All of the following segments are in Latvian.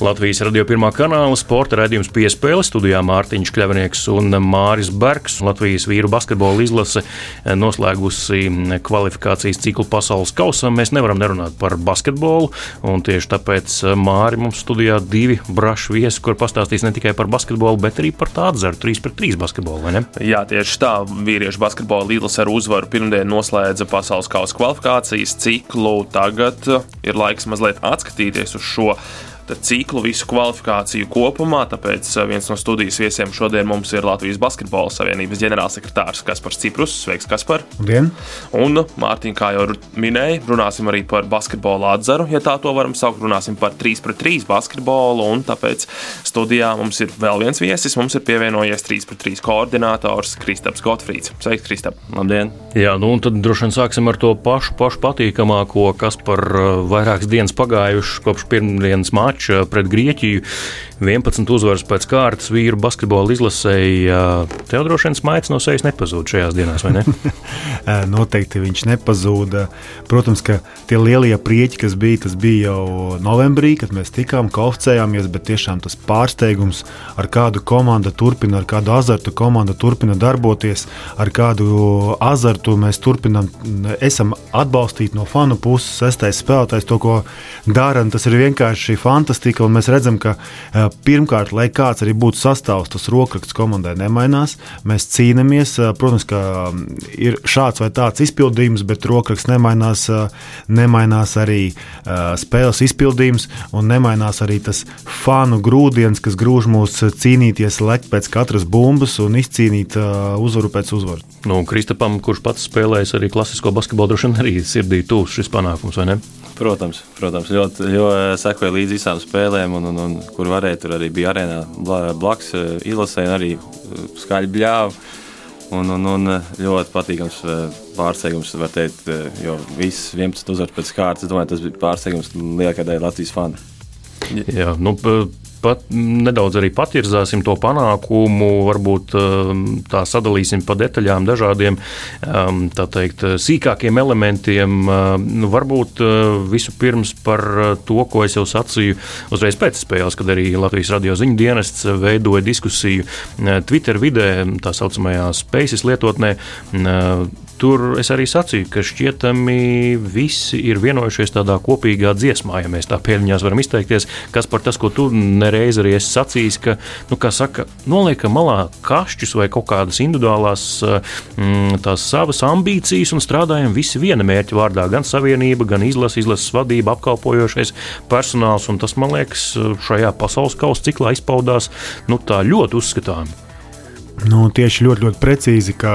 Latvijas radio pirmā kanāla sporta raidījums piespēle studijā Mārtiņš Kļavnieks un Māris Bergs. Latvijas vīru basketbola izlase noslēgusi kvalifikācijas ciklu pasaules kausam. Mēs nevaram nerunāt par basketbolu, un tieši tāpēc Māri mums studijā divi brašu viesi, kur pastāstīs ne tikai par basketbolu, bet arī par tādu zaru 3 pret 3 basketbolu? Jā, tieši tā. Vīriešu basketbola izlase ar uzvaru pirmdien noslēdza pasaules kausa kvalifikācijas ciklu. Tagad ir laiks mazliet atskatīties uz šo ciklu, visu kvalifikāciju kopumā. Tāpēc eh, viens no studijas viesiem šodien mums ir Latvijas Basketbola Savienības ģenerālsekretārs Kaspars Ciprus. Sveiks, Kaspar! Labdien! Un Mārtiņ, kā jau minēja, runāsim arī par basketbola atzaru, ja tā to varam saukt. Runāsim par 3 pret 3 basketbolu, un tāpēc studijā mums ir vēl viens viesis. Mums ir pievienojies 3 pret 3 koordinators Kristaps Gotfrīds. Sveiks, Kristap! Labdien! Jā, nu un tad droši vien sāksim ar to pašu, pašu patīkamāko, kas par eh, vairākas dienas pagājušas kopš pirmdienas mača mačs pret Grieķiju. 11 uzvaras pēc kārtas vīru basketbola izlasēji. Tev droši vien smaids no sejas nepazūd šajās dienās, vai ne? Noteikti viņš nepazūda. Protams, ka tie lielie prieķi, kas bija, tas bija jau novembrī, kad mēs tikām, kaucējāmies, bet tiešām tas pārsteigums, ar kādu komandu turpina, ar kādu azartu komanda turpina darboties, ar kādu azartu mēs turpinām, esam atbalstīti no fanu puses, sestais spēlētājs, to, ko dara, tas ir vienkārši fantastika, un mēs redzam, ka Pirmkārt, lai kāds arī būtu sastāvs, tas rokraksts komandai nemainās. Mēs cīnāmies. Protams, ka ir šāds vai tāds izpildījums, bet rokraksts nemainās. Nemainās arī spēles izpildījums, un nemainās arī tas fanu grūdienis, kas grūž mūs cīnīties, lekt pēc katras bumbas un izcīnīt uzvaru pēc uzvaru. Nu, Kristapam, kurš pats spēlējis arī klasisko basketbolu, droši vien arī sirdī tūs šis panākums, vai ne? Protams, protams ļoti, jo eh, sekoja līdzi visām spēlēm, un, un, un kur varēja, tur arī bija arēnā blakus eh, izlasē, arī eh, skaļi bļāva. Un, un, un ļoti patīkams pārsteigums, var teikt, jo visas 11 uzvaras pēc kārtas, es domāju, tas bija pārsteigums lielākajai Latvijas fanu. Jā, nu, pat nedaudz arī patirzāsim to panākumu, varbūt um, tā sadalīsim pa detaļām, dažādiem um, teikt, sīkākiem elementiem. Um, nu, varbūt uh, vispirms par uh, to, ko es jau sacīju uzreiz pēc spēles, kad arī Latvijas radio ziņu dienests veidoja diskusiju uh, Twitter vidē, tā saucamajā Spaces lietotnē Tur es arī sacīju, ka šķietami visi ir vienojušies tādā kopīgā dziesmā, ja mēs tā pēļņās varam izteikties, kas par tas, ko tu nereiz arī esi sacījis, ka, nu, kā saka, noliekam malā kašķus vai kaut kādas individuālās mm, tās savas ambīcijas un strādājam visi viena mērķa vārdā, gan savienība, gan izlases, izlases vadība, apkalpojošais personāls, un tas, man liekas, šajā pasaules kausa ciklā izpaudās nu, tā ļoti uzskatāmi. Nu, tieši ļoti, ļoti precīzi, ka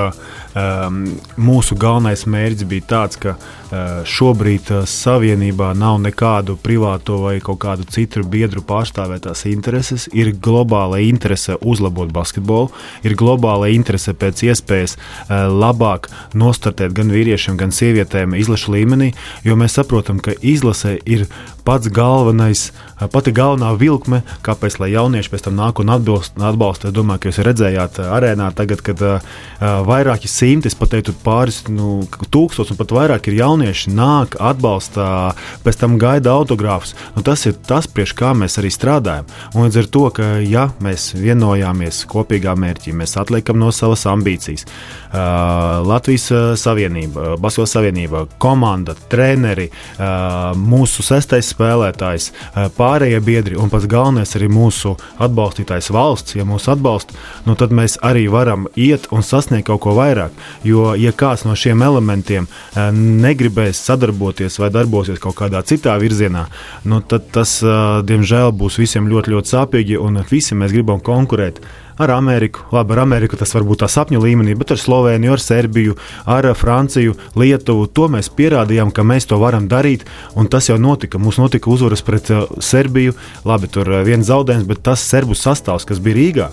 um, mūsu galvenais mērķis bija tāds, ka uh, šobrīd uh, savienībā nav nekādu privāto vai kaut kādu citu biedru pārstāvētās intereses. Ir globāla interese uzlabot basketbolu, ir globāla interese pēc iespējas uh, labāk nostartēt gan vīriešiem, gan sievietēm izlašu līmenī, jo mēs saprotam, ka izlase ir pats galvenais, uh, pati galvenā vilkme, kāpēc jaunieši pēc tam nāk un atbalsta. Es domāju, ka jūs redzējāt arēnā tagad, kad uh, vairāki simti, es pat teiktu, pāris nu, tūkstoši un pat vairāk ir jaunieši, nāk, atbalsta, pēc tam gaida autogrāfus. Nu, tas ir tas, priekš kā mēs arī strādājam. Un līdz ar to, ka ja mēs vienojāmies kopīgā mērķī, mēs atliekam no savas ambīcijas. Uh, Latvijas Savienība, Basketbola Savienība, komanda, treneri, uh, mūsu sestais spēlētājs, uh, pārējie biedri un pats galvenais arī mūsu atbalstītājs valsts, ja mūs atbalsta, nu, tad mēs arī varam iet un sasniegt kaut ko vairāk. Jo, ja kāds no šiem elementiem negribēs sadarboties vai darbosies kaut kādā citā virzienā, nu, tad tas, diemžēl, būs visiem ļoti, ļoti sāpīgi, un visi mēs gribam konkurēt ar Ameriku. Labi, ar Ameriku tas var būt tā sapņu līmenī, bet ar Sloveniju, ar Serbiju, ar Franciju, Lietuvu. To mēs pierādījām, ka mēs to varam darīt, un tas jau notika. Mums notika uzvaras pret uh, Serbiju. Labi, tur viens zaudējums, bet tas serbu sastāvs, kas bija Rīgā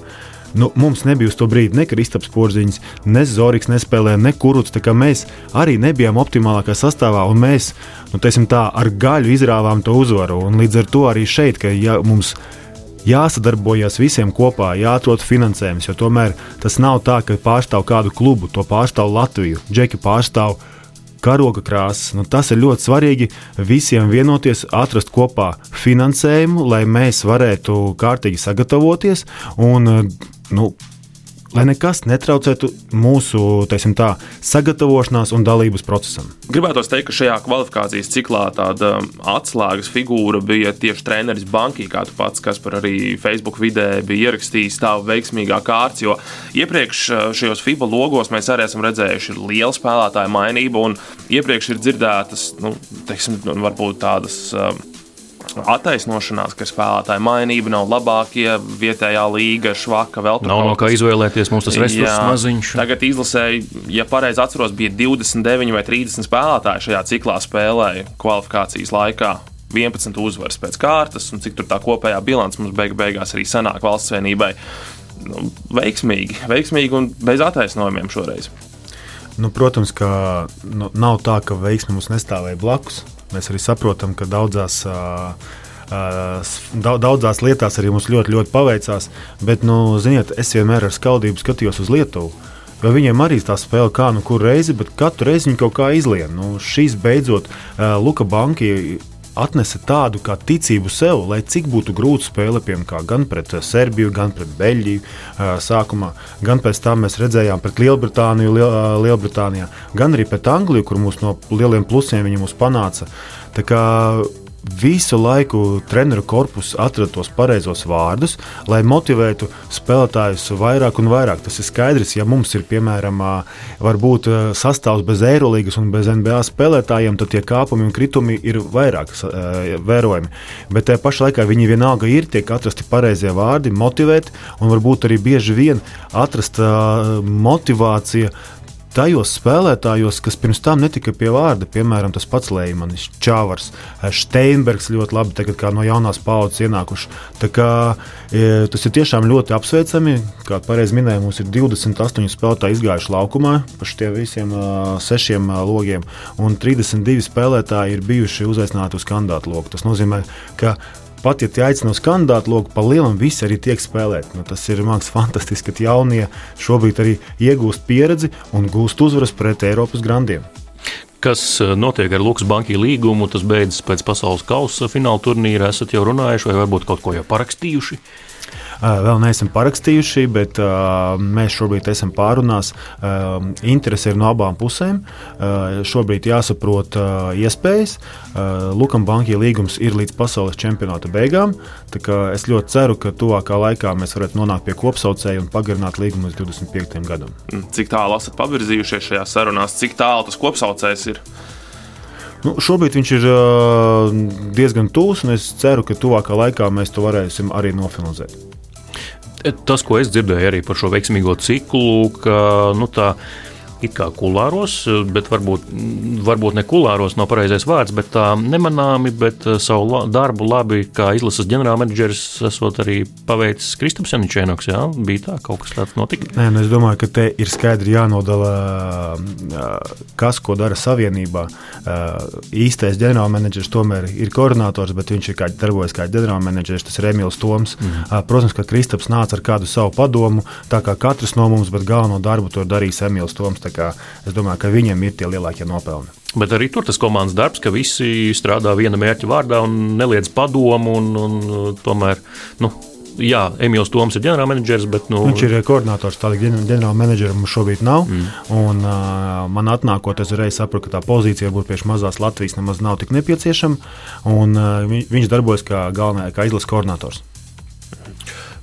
Nu, mums nebija uz to brīdi ne Kristaps Porziņš, ne Zoriks, nespēlēja, ne Kuruts. Mēs arī nebijām optimālākajā sastāvā, un mēs nu, tā, ar gaļu izrāvām to uzvaru. Un līdz ar to arī šeit, ka ja mums jāsadarbojas visiem kopā, jāatrod finansējums. Jo tomēr tas nav tā, ka pārstāv kādu klubu, to pārstāv Latviju. Džeki pārstāv karoga krāsas. Nu, tas ir ļoti svarīgi visiem vienoties, atrast kopā finansējumu, lai mēs varētu kārtīgi sagatavoties un nu, lai nekas netraucētu mūsu tā, sagatavošanās un dalības procesam. Gribētu teikt, ka šajā kvalifikācijas ciklā tāda atslēgas figūra bija tieši treneris Bankī, kā tu pats, kas arī Facebook vidē bija ierakstījis tā veiksmīgā kārts. Jo iepriekš eh, šajos FIBA logos mēs arī esam redzējuši lielu spēlētāju mainību, un iepriekš ir dzirdētas, nu, teiksim, varbūt tādas. Um, attaisnošanās, ka spēlētāja mainība nav labākie, vietējā līga švaka vēl tur. Nav no kā izvēlēties, mums tas resurss maziņš. Tagad izlasēji, ja pareizi atceros, bija 29 vai 30 spēlētāji šajā ciklā spēlēja kvalifikācijas laikā. 11 uzvaras pēc kārtas, un cik tur tā kopējā bilance mums beig beigās arī sanāk valsts vienībai. Nu, veiksmīgi, veiksmīgi un bez attaisnojumiem šoreiz. Nu, protams, ka nu, nav tā, ka veiksme mums nestāvēja blakus. Mēs arī saprotam, ka daudzās. Daudzās lietās arī mums ļoti, ļoti paveicās, bet, nu, ziniet, es vienmēr ar skaudību skatījos uz Lietuvu. Jo viņiem arī tā spēle, kā nu kur reizi, bet katru reizi viņi kaut kā izlien. Nu, šīs beidzot, Luka Banki atnesa tādu kā ticību sev, lai cik būtu grūti spēle, piemēram, gan pret Serbiju, gan pret Beļģiju. Sākumā, gan pēc tam mēs redzējām pret Lielbritāniju, Liel, Lielbritānijā, gan arī pret Angliju, kur mūs no lieliem plusiem viņi mūs panāca. Tā kā visu laiku treneru korpus atrada tos pareizos vārdus, lai motivētu spēlētājus vairāk un vairāk. Tas ir skaidrs, ja mums ir piemēram varbūt, sastāvs bez Eirolandes un bez NBA spēlētājiem, tad tie kāpumi un kritumi ir vairāk vērojami. Bet tajā pašā laikā viņi vienalga ir, tiek atrasti pareizie vārdi, motivēt un varbūt arī bieži vien atrast motivāciju tajos spēlētājos, kas pirms tam netika pie vārda, piemēram, tas pats Leimanis, Čāvars, Steinbergs ļoti labi tagad, no jaunās paudzes ienākuši. Kā, e, tas ir tiešām ļoti apsveicami. Kā pareizi minēja, mums ir 28 spēlētāji izgājuši laukumā pa šiem visiem uh, sešiem uh, logiem, un 32 spēlētāji ir bijuši uzaicināti uz kandidātu loku. Tas nozīmē, ka pat ja tie aicina uz kandidātu loku, pa lielam visi arī tiek spēlēti. Nu, tas ir mākslinieks fantastiski, ka jaunie šobrīd arī iegūst pieredzi un gūst uzvaras pret Eiropas grandiem. Kas eh, notiek ar Lukas banku līgumu? Tas beidzas pēc pasaules kausa fināla turnīra. Esat jau runājuši, vai varbūt kaut ko jau parakstījuši? Vēl neesam parakstījuši, bet mēs šobrīd esam pārunās. Interese ir no abām pusēm. Šobrīd jāsaprot iespējas. Lukam bankai līgums ir līdz pasaules čempionāta beigām. Es ļoti ceru, ka tuvākā laikā mēs varētu nonākt pie kopsaucēja un pagarināt līgumu līdz 25. gadam. Mm, cik tālu esat pavirzījušies šajās sarunās, cik tālu tas kopsaucējs ir? Nu, šobrīd viņš ir diezgan tūs, un es ceru, ka tuvākā laikā mēs to varēsim arī nofinalizēt. Tas, ko es dzirdēju arī par šo veiksmīgo ciklu, ka nu, tā it kā kulāros, bet varbūt, varbūt ne kulāros nav pareizais vārds, bet tā nemanāmi, bet uh, savu la, darbu labi, kā izlases ģenerālmenedžeris, esot arī paveicis Kristaps Janičēnoks. Jā, bija tā, kaut kas tāds notika. Nē, nu es domāju, ka te ir skaidri jānodala, kas ko dara savienībā. Īstais ģenerālmenedžeris tomēr ir koordinators, bet viņš ir kā, darbojas kā ģenerālmenedžeris, tas ir Emīls Toms. Mm. Protams, ka Kristaps nāca ar kādu savu padomu, tā kā katrs no mums, bet galveno darbu tur darīs Emīls Toms es domāju, ka viņam ir tie lielākie nopelni. Bet arī tur tas komandas darbs, ka visi strādā viena mērķa vārdā un neliedz padomu. Un, un, tomēr, nu, jā, Emīls Toms ir ģenerālmenedžers, bet. Nu... Viņš ir koordinators, tāda ģenerālmenedžera mums šobrīd nav. Mm. Un, uh, man atnākot, es reiz sapratu, ka tā pozīcija varbūt priekš mazās Latvijas nemaz nav tik nepieciešama. Un, uh, viņš darbojas kā galvenais, kā izlases koordinators.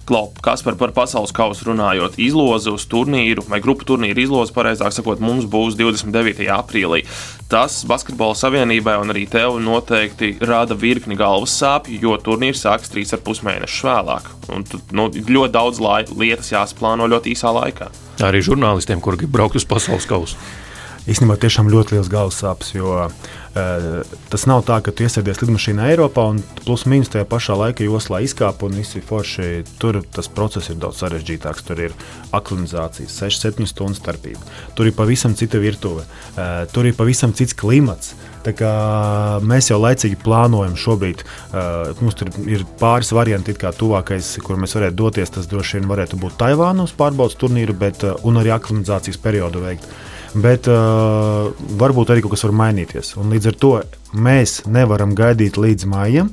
Klau, kas par, par pasaules kausu runājot, izloze uz turnīru vai grupu turnīru izloze, pareizāk sakot, mums būs 29. aprīlī. Tas Basketbola savienībai un arī tev noteikti rada virkni galvas sāpju, jo turnīrs sāksies trīs ar pus mēnešus vēlāk. Un, nu, ļoti daudz lai, lietas jāsplāno ļoti īsā laikā. Arī žurnālistiem, kuri grib braukt uz pasaules kausu. īstenībā tiešām ļoti liels galvas sāpes. Jo uh, tas nav tā, ka tu iesēdies lidmašīnā Eiropā un plus mīnus tajā pašā laika joslā izkāp un viss ir forši. Tur tas process ir daudz sarežģītāks. Tur ir aklimatizācijas, 6-7 stundu starpība. Tur ir pavisam cita virtuve, tur ir pavisam cits klimats. Mēs jau laicīgi plānojam šobrīd. Mums tur ir pāris varianti, kā tuvākais, kur mēs varētu doties. Tas droši vien varētu būt Taivāna uz pārbaudas turnīru, bet, arī aklimatizācijas periodu veikt. Bet uh, varbūt arī kaut kas var mainīties. Un līdz ar to mēs nevaram gaidīt līdz mājām,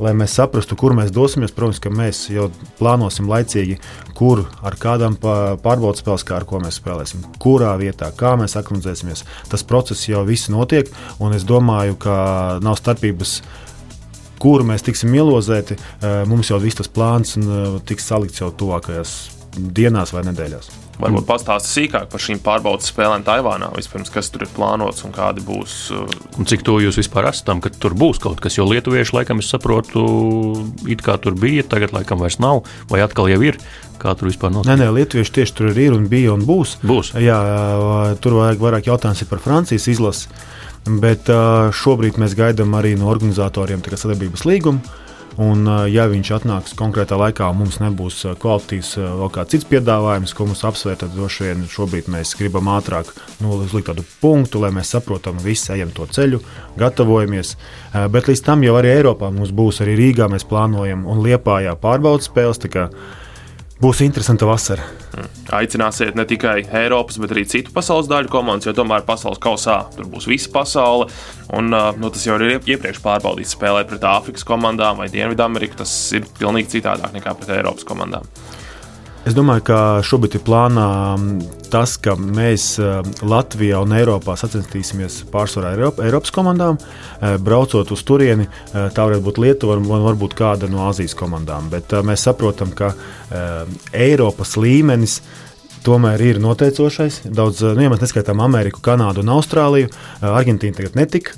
lai mēs saprastu, kur mēs dosimies. Protams, ka mēs jau plānosim laicīgi, kur ar kādām pārbaudas spēlēm, kā ar ko mēs spēlēsim, kurā vietā, kā mēs aklimatizēsimies. Tas process jau viss notiek, un es domāju, ka nav starpības kur mēs tiksim ielozēti, uh, mums jau viss tas plāns uh, tiks salikts jau tuvākajās dienās vai nedēļās. Varbūt pastāstīt sīkāk par šīm pārbaudas spēlēm Taivānā. Vispirms, kas tur ir plānots un kādi būs. Uh, un cik to jūs vispār esat tam, ka tur būs kaut kas, jo lietuvieši laikam, es saprotu, it kā tur bija, tagad laikam vairs nav, vai atkal jau ir. Kā tur vispār notiek? Nē, nē, lietuvieši tieši tur ir un bija un būs. būs. Jā, tur vajag vairāk jautājumu par Francijas izlasi. Bet uh, šobrīd mēs gaidām arī no organizatoriem sadarbības līgumu. Un, ja viņš atnāks konkrētā laikā, mums nebūs kvalitātes vēl kāds cits piedāvājums, ko mums apsvērt, tad droši vien šobrīd mēs gribam ātrāk nolikt tādu punktu, lai mēs saprotam, visi ejam to ceļu, gatavojamies. Bet līdz tam jau arī Eiropā mums būs arī Rīgā, mēs plānojam un Liepājā pārbaudas spēles. Būs interesanta vasara. Mm. Aicināsiet ne tikai Eiropas, bet arī citu pasaules daļu komandas, jo tomēr pasaules kausā tur būs visa pasaule. Un, nu, tas jau ir iepriekš pārbaudīts spēlēt pret Āfrikas komandām vai Dienvidameriku. Tas ir pilnīgi citādāk nekā pret Eiropas komandām. Es domāju, ka šobrīd ir plānā tas, ka mēs Latvijā un Eiropā sacenstīsimies pārsvarā Eiropa, Eiropas komandām. Braucot uz turieni, tā varētu būt Lietuva un varbūt kāda no Azijas komandām. Bet mēs saprotam, ka Eiropas līmenis ir tomēr ir noteicošais. Daudz, nu, ja mēs neskaitām Ameriku, Kanādu un Austrāliju, Argentīna tagad netika.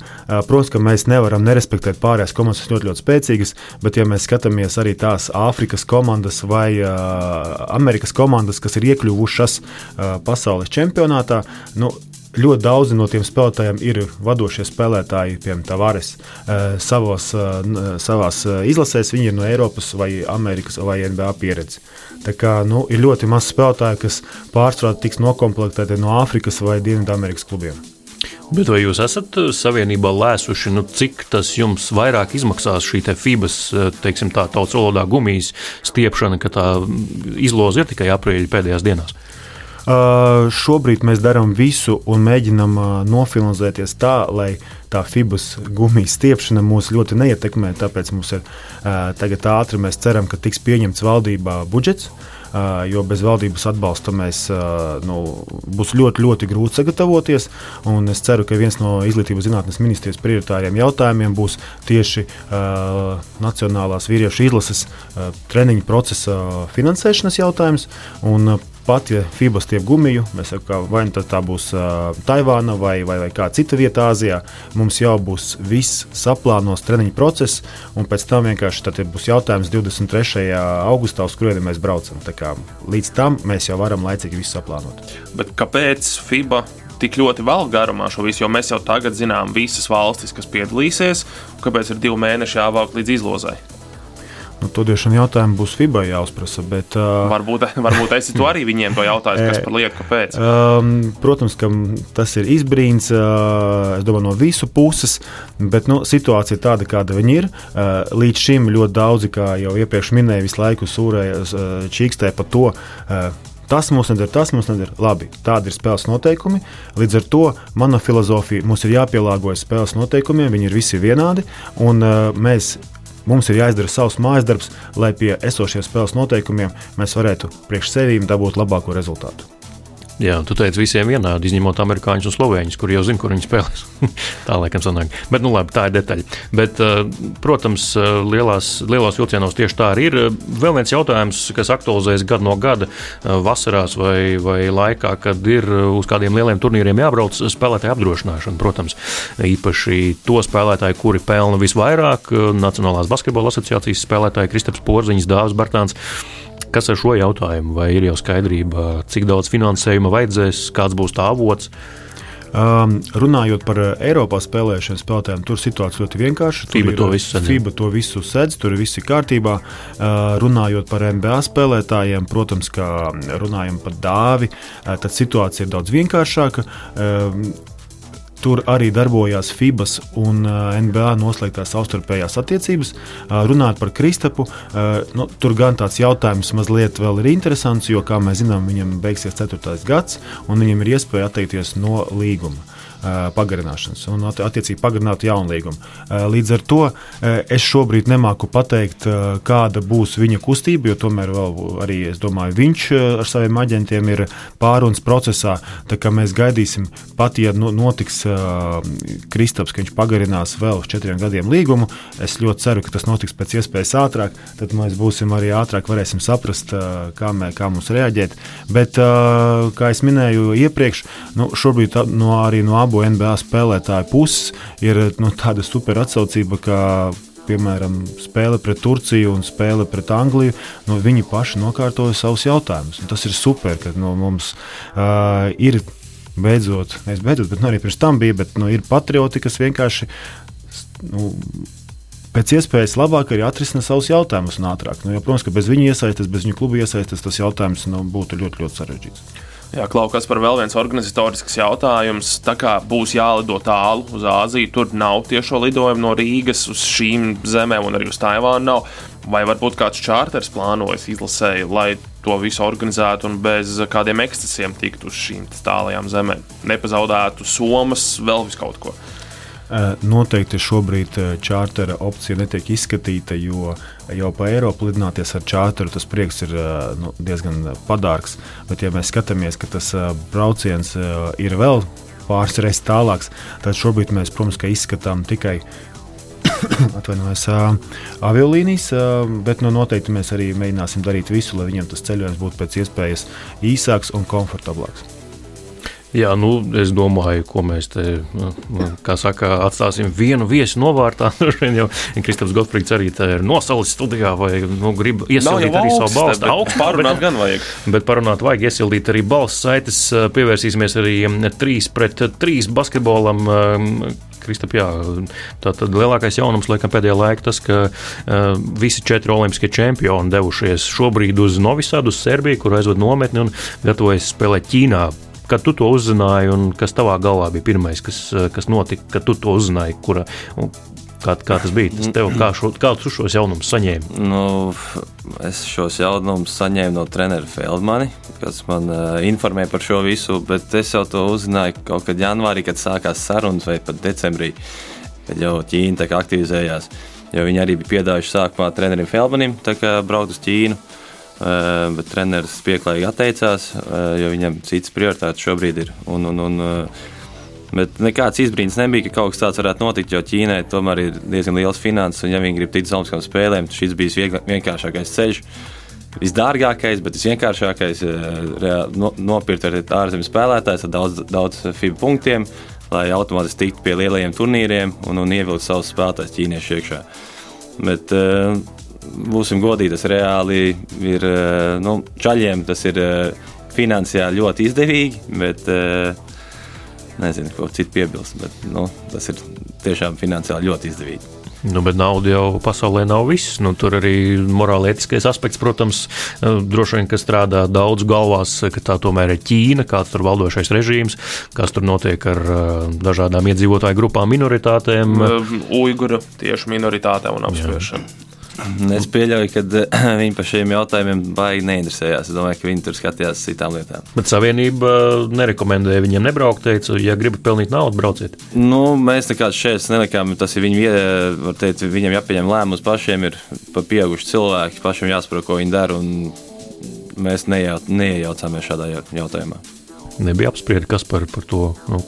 Protams, ka mēs nevaram nerespektēt pārējās komandas, kas ļoti, ļoti spēcīgas, bet, ja mēs skatāmies arī tās Āfrikas komandas vai Amerikas komandas, kas ir iekļuvušas pasaules čempionātā, nu, ļoti daudzi no tiem spēlētājiem ir vadošie spēlētāji, piemēram, Tavares. Savos, savās izlasēs viņi ir no Eiropas vai Amerikas vai NBA pieredzes. Kā, nu, ir ļoti maz spēlētāju, kas pārsvarā tiks noklāpti no Āfrikas vai Dienvidamerikas klubiem. Bet vai jūs esat uh, savienībā lēsuši, nu, cik tas jums vairāk izmaksās šī FIBAS, uh, teiksim, tā tautas valodā gumijas stiepšana, ka tā izloze ir tikai aprīļa pēdējās dienās? Uh, šobrīd mēs darām visu un mēģinām uh, nofilmēties tā, lai tā fibras gumijas stiepšana mūs ļoti neietekmē. Tāpēc mums ir tagad ātri, mēs ceram, ka tiks pieņemts valdībā budžets. Jo bez valdības atbalsta mēs, nu, būs ļoti, ļoti grūti sagatavoties. Es ceru, ka viens no izglītības zinātnes ministrijas prioritāriem jautājumiem būs tieši uh, Nacionālās vīriešu izlases uh, treniņu procesa finansēšanas jautājums. Un, uh, pat ja FIBA stiep gumiju, mēs sakām, vai nu tā būs uh, Taivāna vai, vai, vai kāda cita vieta Āzijā, mums jau būs viss saplānos treniņu process, un pēc tam vienkārši būs jautājums 23. augustā, uz kurieni mēs braucam. Kā, līdz tam mēs jau varam laicīgi visu saplānot. Bet kāpēc FIBA tik ļoti vēl garumā šo visu, jo mēs jau tagad zinām visas valstis, kas piedalīsies, kāpēc ir divi mēneši jāvāk līdz izlozai. Nu, to vien jautājumu būs FIBA jāuzprasa. Bet, uh, varbūt, varbūt es to arī viņiem to jautāju, kas par lietu, kāpēc. Um, protams, ka tas ir izbrīns uh, domāju, no visu puses, bet nu, situācija ir tāda, kāda viņa ir. Uh, līdz šim ļoti daudzi, kā jau iepriekš minēju, visu laiku sūrēja uh, čīkstē par to. Uh, Tas mums neder, tas mums neder. Labi, tādi ir spēles noteikumi. Līdz ar to mana filozofija mums ir jāpielāgojas spēles noteikumiem, viņi ir visi vienādi. Un, uh, mēs Mums ir jāizdara savs mājas darbs, lai pie esošiem spēles noteikumiem mēs varētu priekš sevīm dabūt labāko rezultātu. Jā, tu teici, visiem vienādi, izņemot amerikāņus un slovēņus, kur jau zina, kur viņi spēlēs. tā laikam sanāk. Bet, nu, labi, tā ir detaļa. Bet, eh, protams, eh, lielās, lielos vilcienos tieši tā arī ir. Vēl viens jautājums, kas aktualizējas gadu no gada, eh, vasarās vai, vai laikā, kad ir uz kādiem lieliem turnīriem jābrauc, spēlētāju apdrošināšana. Protams, īpaši to spēlētāju, kuri pelna visvairāk, Nacionālās basketbola asociācijas spēlētāji Kristaps Porziņš, Dāvis Bartāns. Kas ar šo jautājumu? Vai ir jau skaidrība, cik daudz finansējuma vajadzēs, kāds būs tā avots? Um, runājot par Eiropā spēlējušiem spēlētājiem, tur situācija ļoti vienkārša. FIBA to visu sedz. FIBA to visu sedz, tur viss ir kārtībā. Uh, runājot par NBA spēlētājiem, protams, kā runājam par dāvi, uh, tad situācija ir daudz vienkāršāka. Uh, Tur arī darbojās FIBAS un NBA noslēgtās savstarpējās attiecības. Runājot par Kristapu, nu, tur gan tāds jautājums mazliet vēl ir interesants, jo, kā mēs zinām, viņam beigsies 4. gads, un viņam ir iespēja atteikties no līguma pagarināšanas un attiecīgi pagarināt jaunu līgumu. Līdz ar to es šobrīd nemāku pateikt, kāda būs viņa kustība, jo tomēr arī domāju, viņš ar saviem aģentiem ir pārunas procesā. Mēs gaidīsim, pat ja notiks Kristaps, ka viņš pagarinās vēl uz četriem gadiem līgumu. Es ļoti ceru, ka tas notiks pēc iespējas ātrāk. Tad mēs būsim arī ātrāk, varēsim saprast, kā, mē, kā mums reaģēt. Bet, kā jau minēju iepriekš, nu, šobrīd no, arī no abām abu NBA spēlētāju puses ir nu, tāda super atsaucība, ka piemēram, spēle pret Turciju un spēle pret Angliju, nu, viņi paši nokārtoja savus jautājumus. Un tas ir super, ka nu, mums uh, ir beidzot, nevis beidzot, bet nu, arī pirms tam bija, bet nu, ir patrioti, kas vienkārši. Nu, Pēc iespējas labāk arī atrisināt savus jautājumus un ātrāk. Nu, jo, protams, ka bez viņa iesaistes, bez viņa kluba iesaistes, tas jautājums nu, būtu ļoti, ļoti sarežģīts. Jā, Klaukas par vēl viens organizatorisks jautājums. Tā kā būs jālido tālu uz Āziju, tur nav tiešo lidojumu no Rīgas uz šīm zemēm un arī uz Taivānu nav. Vai varbūt kāds čārters plānojas izlasēji, lai to visu organizētu un bez kādiem ekscesiem tiktu uz šīm tālajām zemēm? Nepazaudētu somas, vēl vis kaut ko. Noteikti šobrīd čārtera opcija netiek izskatīta, jo jau pa Eiropu lidināties ar čārteru tas prieks ir nu, diezgan padārgs. Bet, ja mēs skatāmies, ka tas brauciens ir vēl pāris reizes tālāks, tad šobrīd mēs, protams, izskatām tikai atvainojos, aviolīnijas, bet nu, noteikti mēs arī mēģināsim darīt visu, lai viņiem tas ceļojums būtu pēc iespējas īsāks un komfortablāks. Jā, nu, es domāju, ko mēs te, nu, saka, atstāsim vienu viesi novārtā. Kristaps Gotfrīds arī ir nosalis studijā, vai nu, grib iesildīt arī savu balstu. Augstu parunāt gan vajag. Bet parunāt vajag iesildīt arī balsts saites. Pievērsīsimies arī 3 pret 3 basketbolam. Kristap, jā, tā tad lielākais jaunums laikam pēdējā laikā tas, ka uh, visi četri olimpiskie čempioni devušies šobrīd uz Novisādu, uz Serbiju, kur aizved nometni un gatavojas spēlēt Ķīnā kad tu to uzzināji, un kas tavā galvā bija pirmais, kas, kas notika, kad tu to uzzināji, kura, kā, kā tas bija? Tas tev, kā, šo, kā tu šos jaunumus saņēmi? Nu, es šos jaunumus saņēmu no treneru Feldmani, kas man uh, informēja par šo visu, bet es jau to uzzināju kaut kad janvārī, kad sākās sarunas, vai pat decembrī, kad jau Ķīna aktivizējās. Jo viņi arī bija piedāvājuši sākumā trenerim Feldmanim braukt uz Ķīnu. Eh, bet treneris pieklājīgi atteicās, eh, jo viņam citas prioritātes šobrīd ir. Un, un, un, eh, Bet nekāds izbrīns nebija, ka kaut kas tāds varētu notikt, jo Ķīnai tomēr ir diezgan liels finanses, un ja viņi grib tikt Olimpiskām spēlēm, tad šis bija vienkāršākais ceļš. Visdārgākais, bet visvienkāršākais ir nopirkt ar ārzemju spēlētājus ar daudz, daudz FIBA punktiem, lai automātiski tiktu pie lielajiem turnīriem un, un ievilkt savus spēlētājus ķīniešu iekšā. Bet, uh, būsim godīgi, tas reāli ir eh, nu, čaļiem, tas ir eh, finansiāli ļoti izdevīgi, bet eh, nezinu, ko citu piebilst. Bet, nu, tas ir tiešām finansiāli ļoti izdevīgi. Nu, bet nauda jau pasaulē nav viss. Nu, tur arī morālētiskais aspekts, protams, droši vien, ka strādā daudz galvās, ka tā tomēr ir Ķīna, kāds tur valdošais režīms, kas tur notiek ar dažādām iedzīvotāju grupām, minoritātēm. Uiguru tieši minoritātēm un apspriešanu. Jā. Es pieļauju, ka eh, viņi par šiem jautājumiem baigi neinteresējās. Es domāju, ka viņi tur skatījās citām lietām. Bet Savienība nerekomendēja viņiem nebraukt. Teica, ja gribat pelnīt naudu, brauciet. Nu, mēs nekādus šeit nelikām. Tas ir viņi, teikt, viņiem jāpieņem lēmums pašiem. Ir pieauguši cilvēki, pašiem jāsaprot, ko viņi dara. Mēs neiejaucāmies šādā jautājumā. Nebija apspriesti, kas par, par to, nu,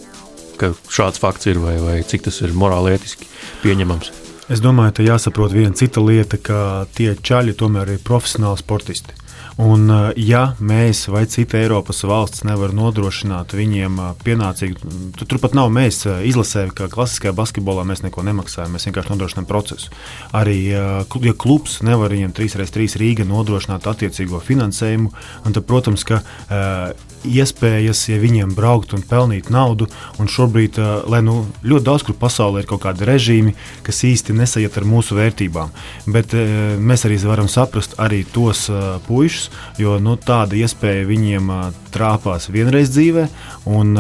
ka šāds fakts ir vai, vai cik tas ir morāli ētiski pieņemams. Es domāju, ka jāsaprot viena cita lieta, ka tie čaļi tomēr ir profesionāli sportisti. Un, eh, ja mēs vai cita Eiropas valsts nevar nodrošināt viņiem eh, pienācīgu, tad turpat nav mēs eh, izlasē, ka klasiskajā basketbolā mēs neko nemaksājam, mēs vienkārši nodrošinām procesu. Arī ja klubs nevar viņiem 3x3 Rīga nodrošināt attiecīgo finansējumu, tad, protams, ka iespējas, ja viņiem braukt un pelnīt naudu. Un šobrīd, uh, lai nu, ļoti daudz kur pasaulē ir kaut kādi režīmi, kas īsti nesajiet ar mūsu vērtībām. Bet uh, mēs arī varam saprast arī tos uh, puišus, jo nu, tāda iespēja viņiem trāpās vienreiz dzīvē, un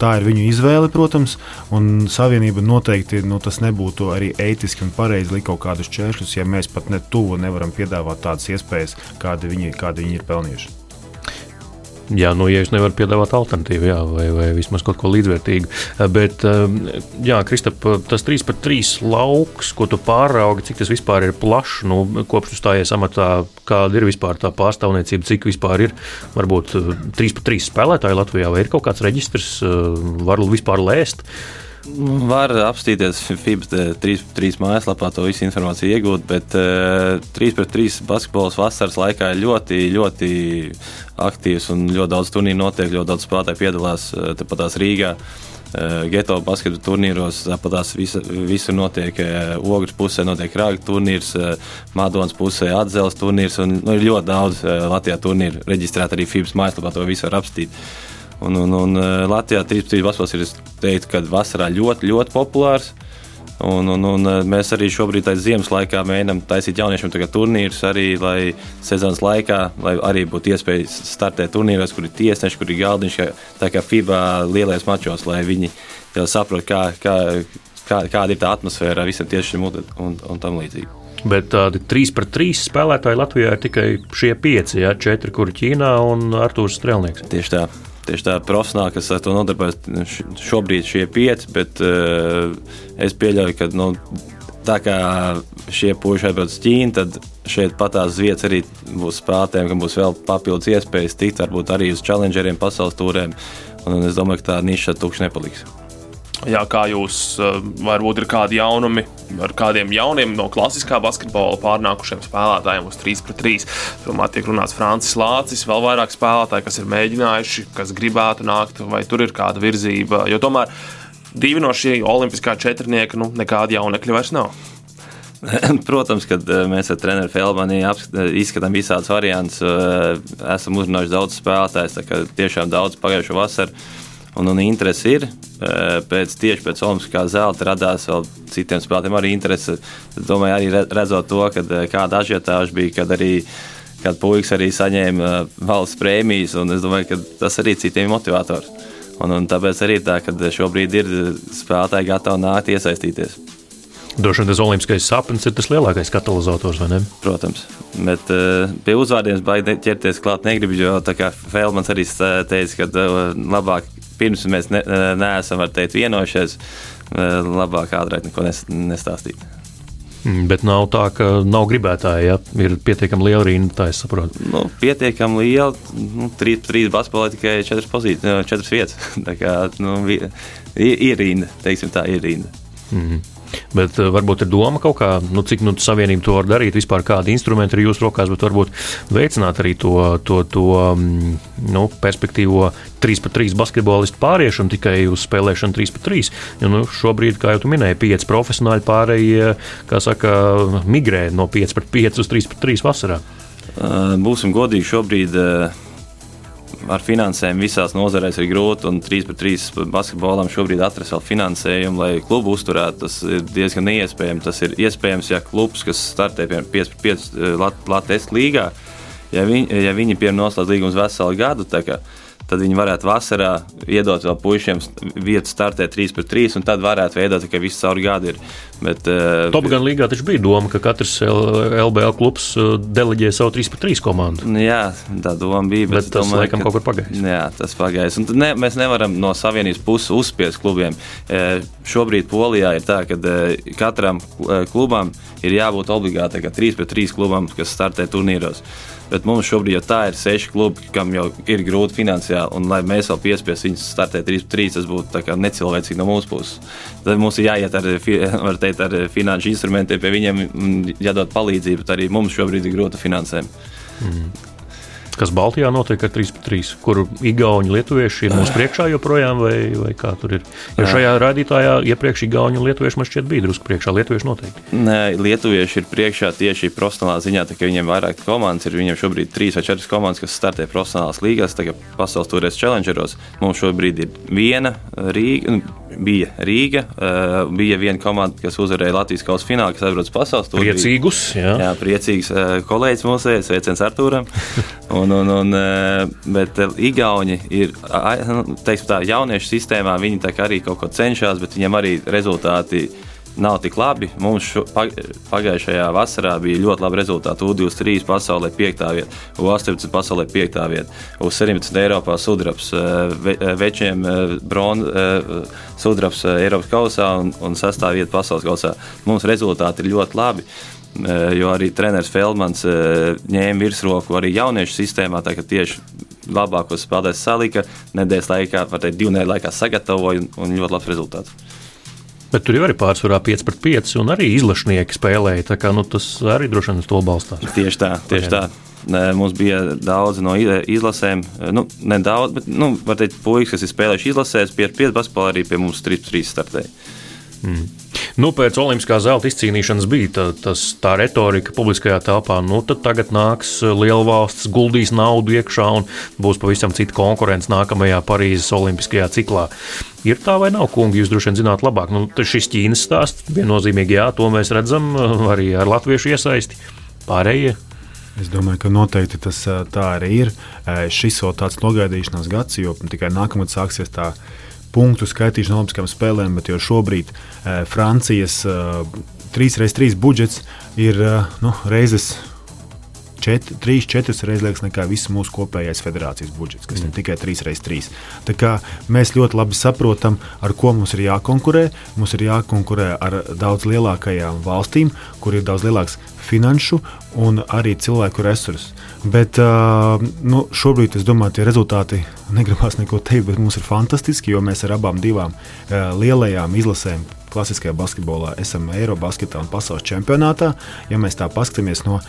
tā ir viņu izvēle, protams. Un savienība noteikti nu, tas nebūtu arī ētiski un pareizi likt kaut kādus čēršļus, ja mēs pat ne tuvu nevaram piedāvāt tādas iespējas, kādi viņi, kādi viņi ir pelnījuši. Jā, nu, ja es nevaru piedāvāt alternatīvu, jā, vai, vai vismaz kaut ko līdzvērtīgu. Bet, jā, Kristap, tas 3 pret 3 lauks, ko tu pāraugi, cik tas vispār ir plašs, nu, kopš tu stājies amatā, kāda ir vispār tā pārstāvniecība, cik vispār ir, varbūt 3 pret 3 spēlētāji Latvijā, vai ir kaut kāds reģistrs, var vispār lēst. Var apstīties FIBA 3 mājaslapā, to visu informāciju iegūt, bet uh, 3 pret 3 basketbols vasaras laikā ir ļoti, ļoti aktīvs un ļoti daudz turnīru notiek, ļoti daudz spēlētāju piedalās uh, tepat tās Rīgā. Geto basketbola turnīros, tāpat tās visur notiek. Ogres pusē notiek rāga turnīrs, Madonas pusē atzeles turnīrs un nu, ir ļoti daudz Latvijā turnīru reģistrēt arī FIBA mājaslapā, to visu var apstīt. Un, un, un eh, Latvijā 13 basketbols ir teikt, vasarā ļoti, ļoti populārs. Un, un, un eh, mēs arī šobrīd, ziemas laikā, mēģinām taisīt jauniešiem turnīrus, arī lai sezonas laikā lai arī būtu iespēja startēt turnīros, kur ir tiesneši, kur ir galdiņš, kā, tā kā FIBA lielajos mačos, lai viņi saprotu, kā, kā, kā, kāda ir tā atmosfēra visam tiešiem un, un, un tam līdzīgi. Bet tādi 3 pret 3 spēlētāji Latvijā ir tikai šie 5, ja 4, kuri Ķīnā un Artūrs Strēlnieks. Tieši tā tieši tā profesionāli, kas ar to nodarbojas, šobrīd šie pieci, bet uh, es pieļauju, ka nu, tā kā šie puiši atbrauc uz Ķīnu, tad šeit patās vietas arī būs spēlētājiem, ka būs vēl papildus iespējas tikt varbūt arī uz challengeriem, pasaules tūrēm. Un es domāju, ka tā niša tukša nepaliks. Jā, kā jūs eh, varbūt ir kādi jaunumi ar kādiem jauniem no klasiskā basketbola pārnākušiem spēlētājiem uz 3 pret 3. Filmā tiek runāts Francis Lācis, vēl vairāk spēlētāji, kas ir mēģinājuši, kas gribētu nākt, vai tur ir kāda virzība. Jo tomēr divi no šī olimpiskā četrnieka nu, nekādi jaunekļi vairs nav. Protams, kad eh, mēs ar treneru Felmanu izskatām visādus variantus, eh, esam uzrunājuši daudz spēlētājus, tiešām daudz pagājušo vasaru un, un interese ir. Pēc, tieši pēc Olimpiskā zelta radās vēl citiem spēlētājiem arī interese. Es domāju, arī redzot to, kad, kāda ažiotāža bija, kad arī kad puikas arī saņēma valsts prēmijas, es domāju, ka tas arī citiem ir motivators. Un, un tāpēc arī tā, ka šobrīd ir spēlētāji gatavi nākt iesaistīties. Droši vien tas olimpiskais sapnis ir tas lielākais katalizators, vai ne? Protams, bet uh, pie uzvārdiem baigi ķerties klāt negribu, jo tā kā Fēlmans arī teica, ka uh, labāk pirms mēs ne, neesam teikt, vienojušies, labāk ātrāk neko nestāstīt. Mm, bet nav tā, ka nav gribētāji. Ja? Ir pietiekami liela rinda, tā es saprotu. Nu, pietiekami liela. Nu, trīs trīs basketbolā tikai četras, pozīcijas, četras vietas. tā kā nu, ir, ir rinda, teiksim tā, ir rinda. Mm -hmm. Bet uh, varbūt ir doma kaut kā, nu, cik nu, savienība to var darīt, vispār kādi instrumenti ir jūsu rokās, bet varbūt veicināt arī to, to, to um, nu, perspektīvo 3 pret 3 basketbolistu pāriešanu tikai uz spēlēšanu 3 pret 3. Jo, nu, šobrīd, kā jau minēji, 5 profesionāļi pārējie, kā saka, migrē no 5 pret 5 uz 3 pret 3 vasarā. Būsim godīgi, šobrīd uh, ar finansēm visās nozarēs ir grūti, un 3 pret 3 basketbolam šobrīd atrast vēl finansējumu, lai klubu uzturētu. Tas ir diezgan neiespējami. Tas ir iespējams, ja klubs, kas startē piemēram 5 pret 5 Latvijas līgā, ja viņi, ja viņi piemēram noslēdz līgumus veselu gadu, tad viņi varētu vasarā iedot vēl puišiem vietu startēt 3 pret 3, un tad varētu veidot tikai visu caur gadu. Ir. Bet, uh, Top gan līgā taču bija doma, ka katrs LBL klubs eh, deleģē savu 3 pret 3 komandu. Nu jā, tā doma bija. Bet, bet tas domāju, laikam ka, kaut kur pagājis. Jā, tas pagājis. Un ne, mēs nevaram no savienības puses uzspiest klubiem. E, šobrīd Polijā ir tā, ka e, katram klubam ir jābūt obligāti 3 pret 3 klubam, kas startē turnīros. Bet mums šobrīd jau tā ir seši klubi, kam jau ir grūti finansiāli. Un, lai mēs vēl piespiestu viņus startēt 3-3, tas būtu necilvēcīgi no mūsu puses. Tad mums ir jāiet ar, teikt, ar finanšu instrumentiem, pie viņiem jādod palīdzību. Arī mums šobrīd ir grūta finansējuma. Mm. Kas Baltijā notiek ar 3-3, kur Igauni lietuvieši ir mūsu priekšā joprojām, vai, vai kā tur ir. Jo šajā rādītājā iepriekš Igauni un lietuvieši man šķiet bija drusku priekšā. Lietuvieši noteikti. Nē, lietuvieši ir priekšā tieši profesionālā ziņā, tā ka viņiem vairāk komandas ir. Viņiem šobrīd ir trīs vai četras komandas, kas startē profesionālās līgās, tagad pasaules turēs challengeros. Mums šobrīd ir viena Rīga. Nu, bija Rīga, uh, bija viena komanda, kas uzvarēja Latvijas kausa finālā, kas atrodas pasaules turnīrā. Priecīgus, jā. jā, priecīgs uh, kolēģis mūsu, sveiciens Artūram. Un, un, un, uh, bet Igauni ir, uh, teiksim tā, jauniešu sistēmā, viņi tā kā arī kaut ko cenšas, bet viņiem arī rezultāti ir nav tik labi. Mums šo, pagājušajā vasarā bija ļoti labi rezultāti. U23 pasaulē 5. vieta, U18 pasaulē 5. vieta, U17 Eiropā sudrabs, eh, ve, eh, večiem eh, bronzas, sudrabs Eiropas kausā un, un 6. vieta pasaules kausā. Mums rezultāti ir ļoti labi. Jo arī treneris Feldmans ņēma virsroku arī jauniešu sistēmā. Tieši labākos spēlētājus salika nedēļas laikā, var teikt, divu nedēļu laikā sagatavoja un, un ļoti labs rezultāts. Bet tur jau arī pārsvarā 5 pret 5, un arī izlašnieki spēlēja. Tā kā, nu, tas arī droši vien uz to balstās. Tieši tā, tieši tā. Mums bija daudz no izlasēm, nu, nedaudz, bet, nu, var teikt, puikas, kas ir spēlējuši izlasēs, pie 5 basketbolā arī pie mums 3-3 startēja. Mm. Nu, pēc Olimpiskā zelta izcīnīšanas bija tā, tas, tā retorika publiskajā telpā. Nu, tad tagad nāks liela valsts, guldīs naudu iekšā un būs pavisam cita konkurence nākamajā Parīzes Olimpiskajā ciklā. Ir tā vai nav, kungi, jūs droši vien zināt labāk. Nu, šis Ķīnas stāsts viennozīmīgi, jā, to mēs redzam arī ar latviešu iesaisti. Pārējie Es domāju, ka noteikti tas tā arī ir. Šis vēl tāds nogaidīšanās gads, jo tikai nākamgad sāksies tā punktu skaitīšana Olimpiskajām spēlēm, bet jau šobrīd e, Francijas e, 3x3 budžets ir e, nu, reizes. 3-4 reizes lielāks nekā viss mūsu kopējais federācijas budžets, kas mm. ir tikai 3x3. Mēs ļoti labi saprotam, ar ko mums ir jākonkurē. Mums ir jākonkurē ar daudz lielākajām valstīm, kur ir daudz lielāks finanšu un arī cilvēku resursus. Bet uh, nu, šobrīd es domāju, tie rezultāti negribas neko teikt, bet mums ir fantastiski, jo mēs ar abām divām uh, lielajām izlasēm klasiskajā basketbolā esam Eirobasketā un pasaules čempionātā. Ja mēs tā paskatāmies no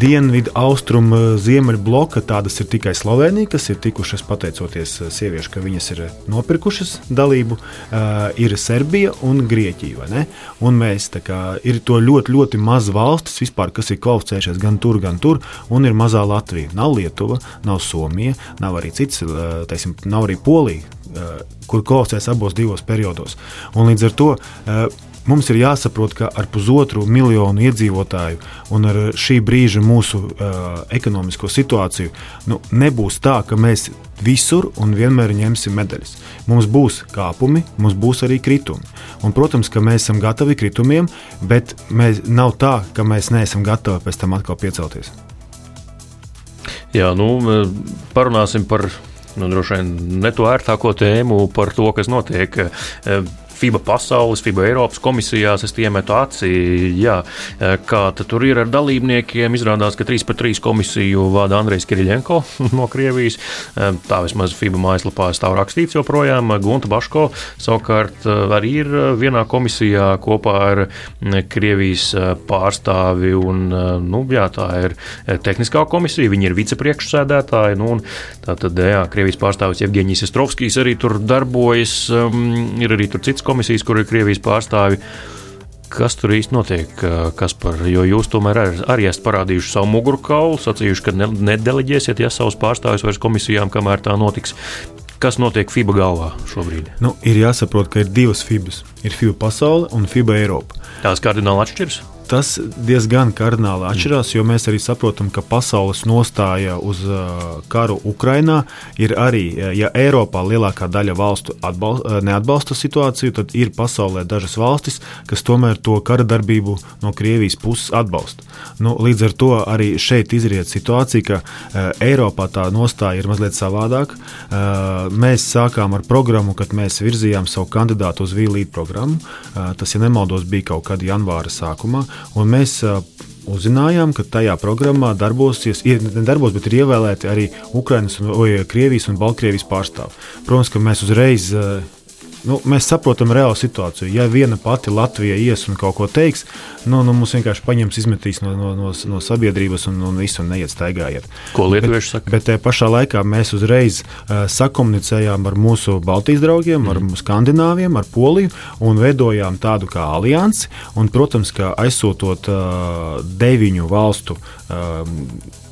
dienvidu, austrumu, eh, ziemeļu bloka. Tādas ir tikai Slovenija, kas ir tikušas pateicoties eh, sieviešu, ka viņas ir nopirkušas dalību. Uh, ir Serbija un Grieķija. Un mēs kā, ir to ļoti, ļoti maz valstis, vispār, kas ir kvalificējušās gan tur, gan tur, un ir mazā Latvija. Nav Lietuva, nav Somija, nav arī cits, teiksim, nav arī Polija, kur kvalificēs abos divos periodos. Un līdz ar to Mums ir jāsaprot, ka ar pusotru miljonu iedzīvotāju un ar šī brīža mūsu uh, ekonomisko situāciju nu, nebūs tā, ka mēs visur un vienmēr ņemsim medaļas. Mums būs kāpumi, mums būs arī kritumi. Un, protams, ka mēs esam gatavi kritumiem, bet mēs, nav tā, ka mēs neesam gatavi pēc tam atkal piecelties. Jā, nu, parunāsim par nu, droši vien ne to ērtāko tēmu par to, kas notiek. FIBA pasaules, FIBA Eiropas komisijās es iemetu acī, jā, kā tur ir ar dalībniekiem. Izrādās, ka 3 pret 3 komisiju vada Andrejs Kiriļenko no Krievijas. Tā vismaz FIBA mājaslapā stāv rakstīts joprojām. Gunta Baško savukārt arī ir vienā komisijā kopā ar Krievijas pārstāvi. Un, nu, jā, tā ir tehniskā komisija, viņi ir vicepriekšsēdētāji. Nu, tātad, jā, Krievijas pārstāvis Evģēnijas Estrovskijs arī tur darbojas. Ir arī tur cits komisijas, kur ir Krievijas pārstāvi. Kas tur īsti notiek? Kas par, jo jūs tomēr ar, arī esat parādījuši savu mugurkaulu, sacījuši, ka ne, nedeleģēsiet ja, savus pārstāvjus vairs komisijām, kamēr tā notiks. Kas notiek FIBA galvā šobrīd? Nu, ir jāsaprot, ka ir divas FIBA. Ir FIBA pasaule un FIBA Eiropa. Tās kardināli atšķiras? Tas diezgan kardināli atšķirās, jo mēs arī saprotam, ka pasaules nostāja uz karu Ukrajinā ir arī, ja Eiropā lielākā daļa valstu atbal, neatbalsta situāciju, tad ir pasaulē dažas valstis, kas tomēr to kara darbību no Krievijas puses atbalsta. Nu, līdz ar to arī šeit izriet situācija, ka Eiropā tā nostāja ir mazliet savādāka. Mēs sākām ar programmu, kad mēs virzījām savu kandidātu uz VLīdu programmu. Tas, ja nemaldos, bija kaut kad janvāra sākumā. Un mēs uzzinājām, ka tajā programmā darbosies, nedarbos, bet ir ievēlēti arī Ukraiņas, Krievijas un Baltkrievijas pārstāvji. Protams, ka mēs uzreiz nu, mēs saprotam reālu situāciju. Ja viena pati Latvija ies un kaut ko teiks, nu, nu mums vienkārši paņems, izmetīs no, no, no, no sabiedrības un, un visu un neiet staigājiet. Ko lietuvieši saka? Bet tajā pašā laikā mēs uzreiz uh, sakomunicējām ar mūsu Baltijas draugiem, ar mm. Skandināviem, ar Poliju un veidojām tādu kā aliansi. Un, protams, ka aizsūtot uh, deviņu valstu uh,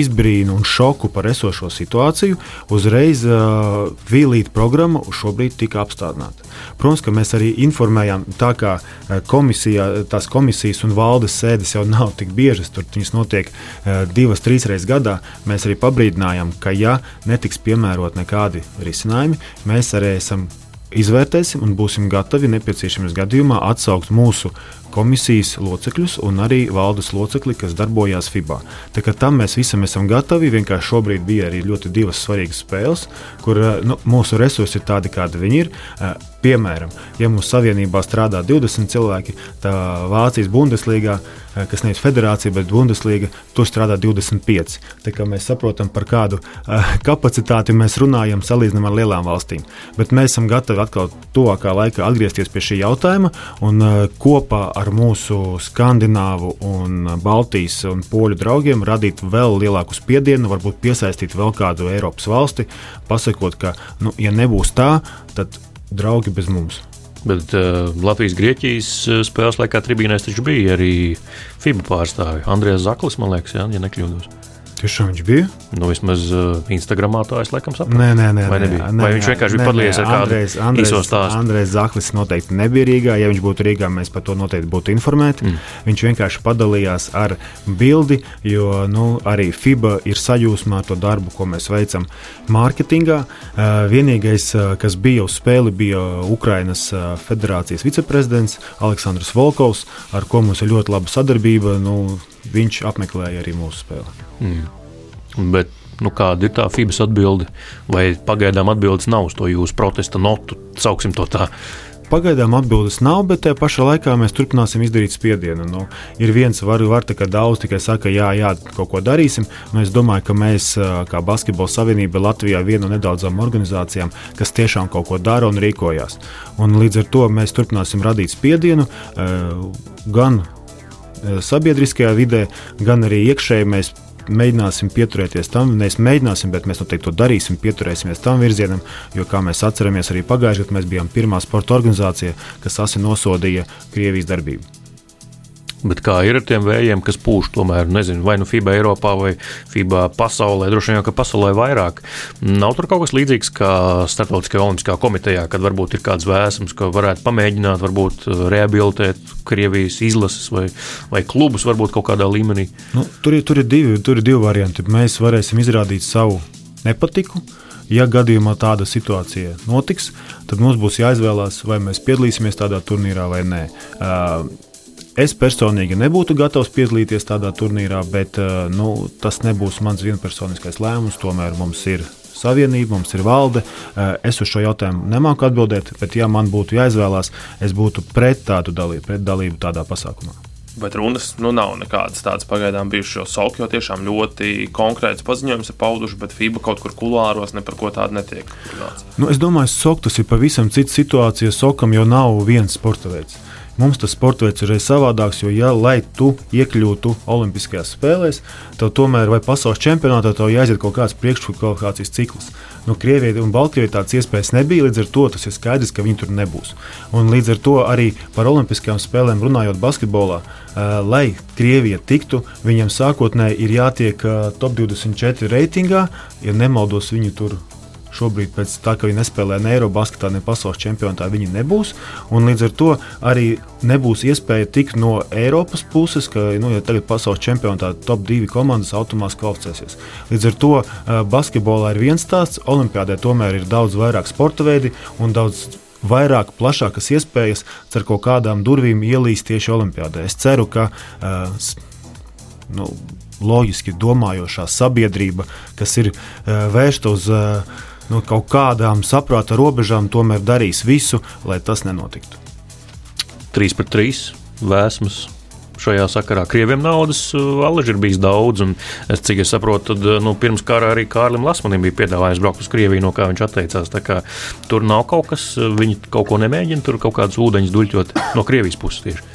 izbrīnu un šoku par esošo situāciju, uzreiz uh, Vīlīta programma šobrīd tika apstādināta. Protams, ka mēs arī informējām, tā kā komisijā, tās komisijas un valdes sēdes jau nav tik biežas, tur viņas notiek uh, divas, trīs reizes gadā. Mēs arī pabrīdinājām, ka ja netiks piemērot nekādi risinājumi, mēs arī esam izvērtēsim un būsim gatavi nepieciešamības gadījumā atsaukt mūsu komisijas locekļus un arī valdes locekli, kas darbojās FIBA. Tā kā tam mēs visam esam gatavi. Vienkārši šobrīd bija arī ļoti divas svarīgas spēles, kur eh, nu, mūsu resursi ir tādi, kādi viņi ir. Eh, piemēram, ja mūsu savienībā strādā 20 cilvēki, tad Vācijas Bundeslīgā, eh, kas nevis federācija, bet Bundeslīga, tur strādā 25. Tā kā mēs saprotam, par kādu kapacitāti mēs runājam salīdzinām ar lielām valstīm. Bet mēs esam gatavi atkal tuvākā laikā atgriezties pie šī jautājuma un kopā ar ar mūsu skandināvu, un Baltijas un poļu draugiem radīt vēl lielāku spiedienu, varbūt piesaistīt vēl kādu Eiropas valsti, pasakot, ka, nu, ja nebūs tā, tad draugi bez mums. Bet uh, Latvijas-Grieķijas uh, spēles laikā tribīnēs taču bija arī FIBA pārstāvji. Andrēs Zaklis, man liekas, jā, ja nekļūdos. Tiešām viņš bija? Nu, vismaz uh, Instagramā tā es laikam saprotu. Nē, nē, nē. Vai, nebija? nē, Vai viņš vienkārši bija padalījies ar kādu Andrejs, Andrejs, īso stāstu? Andrejs Zaklis noteikti nebija Rīgā. Ja viņš būtu Rīgā, mēs par to noteikti būtu informēti. Mm. Viņš vienkārši padalījās ar bildi, jo nu, arī FIBA ir sajūsmā ar to darbu, ko mēs veicam mārketingā. Uh, vienīgais, uh, kas bija uz spēli, bija Ukrainas federācijas viceprezidents Aleksandrs Volkovs, ar ko mums ir ļoti laba sadarbība. Nu, viņš apmeklēja arī mūsu spēli. Mm. Bet, nu, kāda ir tā FIBAS atbilde? Vai pagaidām atbildes nav uz to jūsu protesta notu, sauksim to tā? Pagaidām atbildes nav, bet tajā pašā laikā mēs turpināsim izdarīt spiedienu. Nu, ir viens, var, var tā, daudz tikai saka, jā, jā, kaut ko darīsim. Nu, es domāju, ka mēs, kā Basketbola Savienība, Latvijā viena no nedaudzām organizācijām, kas tiešām kaut ko dara un rīkojās. Un līdz ar to mēs turpināsim radīt spiedienu gan sabiedriskajā vidē, gan arī iekšēji mēs mēģināsim pieturēties tam, nevis mēģināsim, bet mēs noteikti to darīsim, pieturēsimies tam virzienam, jo, kā mēs atceramies, arī pagājušajā gadā mēs bijām pirmā sporta organizācija, kas asi nosodīja Krievijas darbību. Bet kā ir ar tiem vējiem, kas pūš tomēr, nezinu, vai nu FIBA Eiropā vai FIBA pasaulē, droši vien, ka pasaulē vairāk. Nav tur kaut kas līdzīgs kā Startautiskajā olimpiskā komitejā, kad varbūt ir kāds vēsums, ka varētu pamēģināt, varbūt rehabilitēt Krievijas izlases vai, vai klubus varbūt kaut kādā līmenī. Nu, tur, ir, tur, ir divi, tur ir divi varianti. Mēs varēsim izrādīt savu nepatiku. Ja gadījumā tāda situācija notiks, tad mums būs jāizvēlās, vai mēs piedalīsimies tādā turnīrā vai nē. Uh, Es personīgi nebūtu gatavs piedalīties tādā turnīrā, bet eh, nu, tas nebūs mans vienpersoniskais lēmums. Tomēr mums ir savienība, mums ir valde. Eh, es uz šo jautājumu nemāku atbildēt, bet, ja man būtu jāizvēlās, es būtu pret tādu dalību, pret dalību tādā pasākumā. Bet runas nu, nav nekādas tādas pagaidām bijušas, jo Soka jau tiešām ļoti konkrēts paziņojums ir pauduši, bet FIBA kaut kur kulāros ne par ko tādu netiek. Nu, es domāju, ka Soka tas ir pavisam cits situācija. Sokam jau nav viens sporta veids. Mums tas sports ir savādāks, jo, ja lai tu iekļūtu Olimpiskajās spēlēs, tad tomēr vai pasaules čempionātā tev jāiziet kaut kāds priekškvalifikācijas cikls. Nu, Krievijai un Baltkrievijai tādas iespējas nebija, līdz ar to tas ir skaidrs, ka viņi tur nebūs. Un līdz ar to arī par Olimpiskajām spēlēm runājot basketbolā, uh, lai Krievija tiktu, viņam sākotnēji ir jātiek uh, top 24 reitingā, ja nemaldos, viņi tur Šobrīd, pēc tā, ka viņi nespēlē ne Eirobasketā, ne pasaules čempionātā, viņi nebūs. Līdz ar to arī nebūs iespēja tikt no Eiropas puses, ka nu, ja tagad pasaules čempionātā top divi komandas automātiski kvalificēsies. Līdz ar to basketbolā ir viens stāsts, Olimpijādē tomēr ir daudz vairāk sporta veidi un daudz vairāk, plašākas iespējas ar kaut kādām durvīm ielīst tieši Olimpijādē. Es ceru, ka uh, nu, loģiski domājošā sabiedrība, kas ir uh, vērsta uz uh, nu, kaut kādām saprāta robežām tomēr darīs visu, lai tas nenotiktu. 3 pret 3 vēsmas šajā sakarā. Krieviem naudas alaži ir bijis daudz, un es, cik es saprotu, tad nu, pirms kara arī Kārlim Lasmanim bija piedāvājums braukt uz Krieviju, no kā viņš atteicās. Kā tur nav kaut kas, viņi kaut ko nemēģina, tur kaut kādas ūdeņas duļķot no Krievijas puses tieši.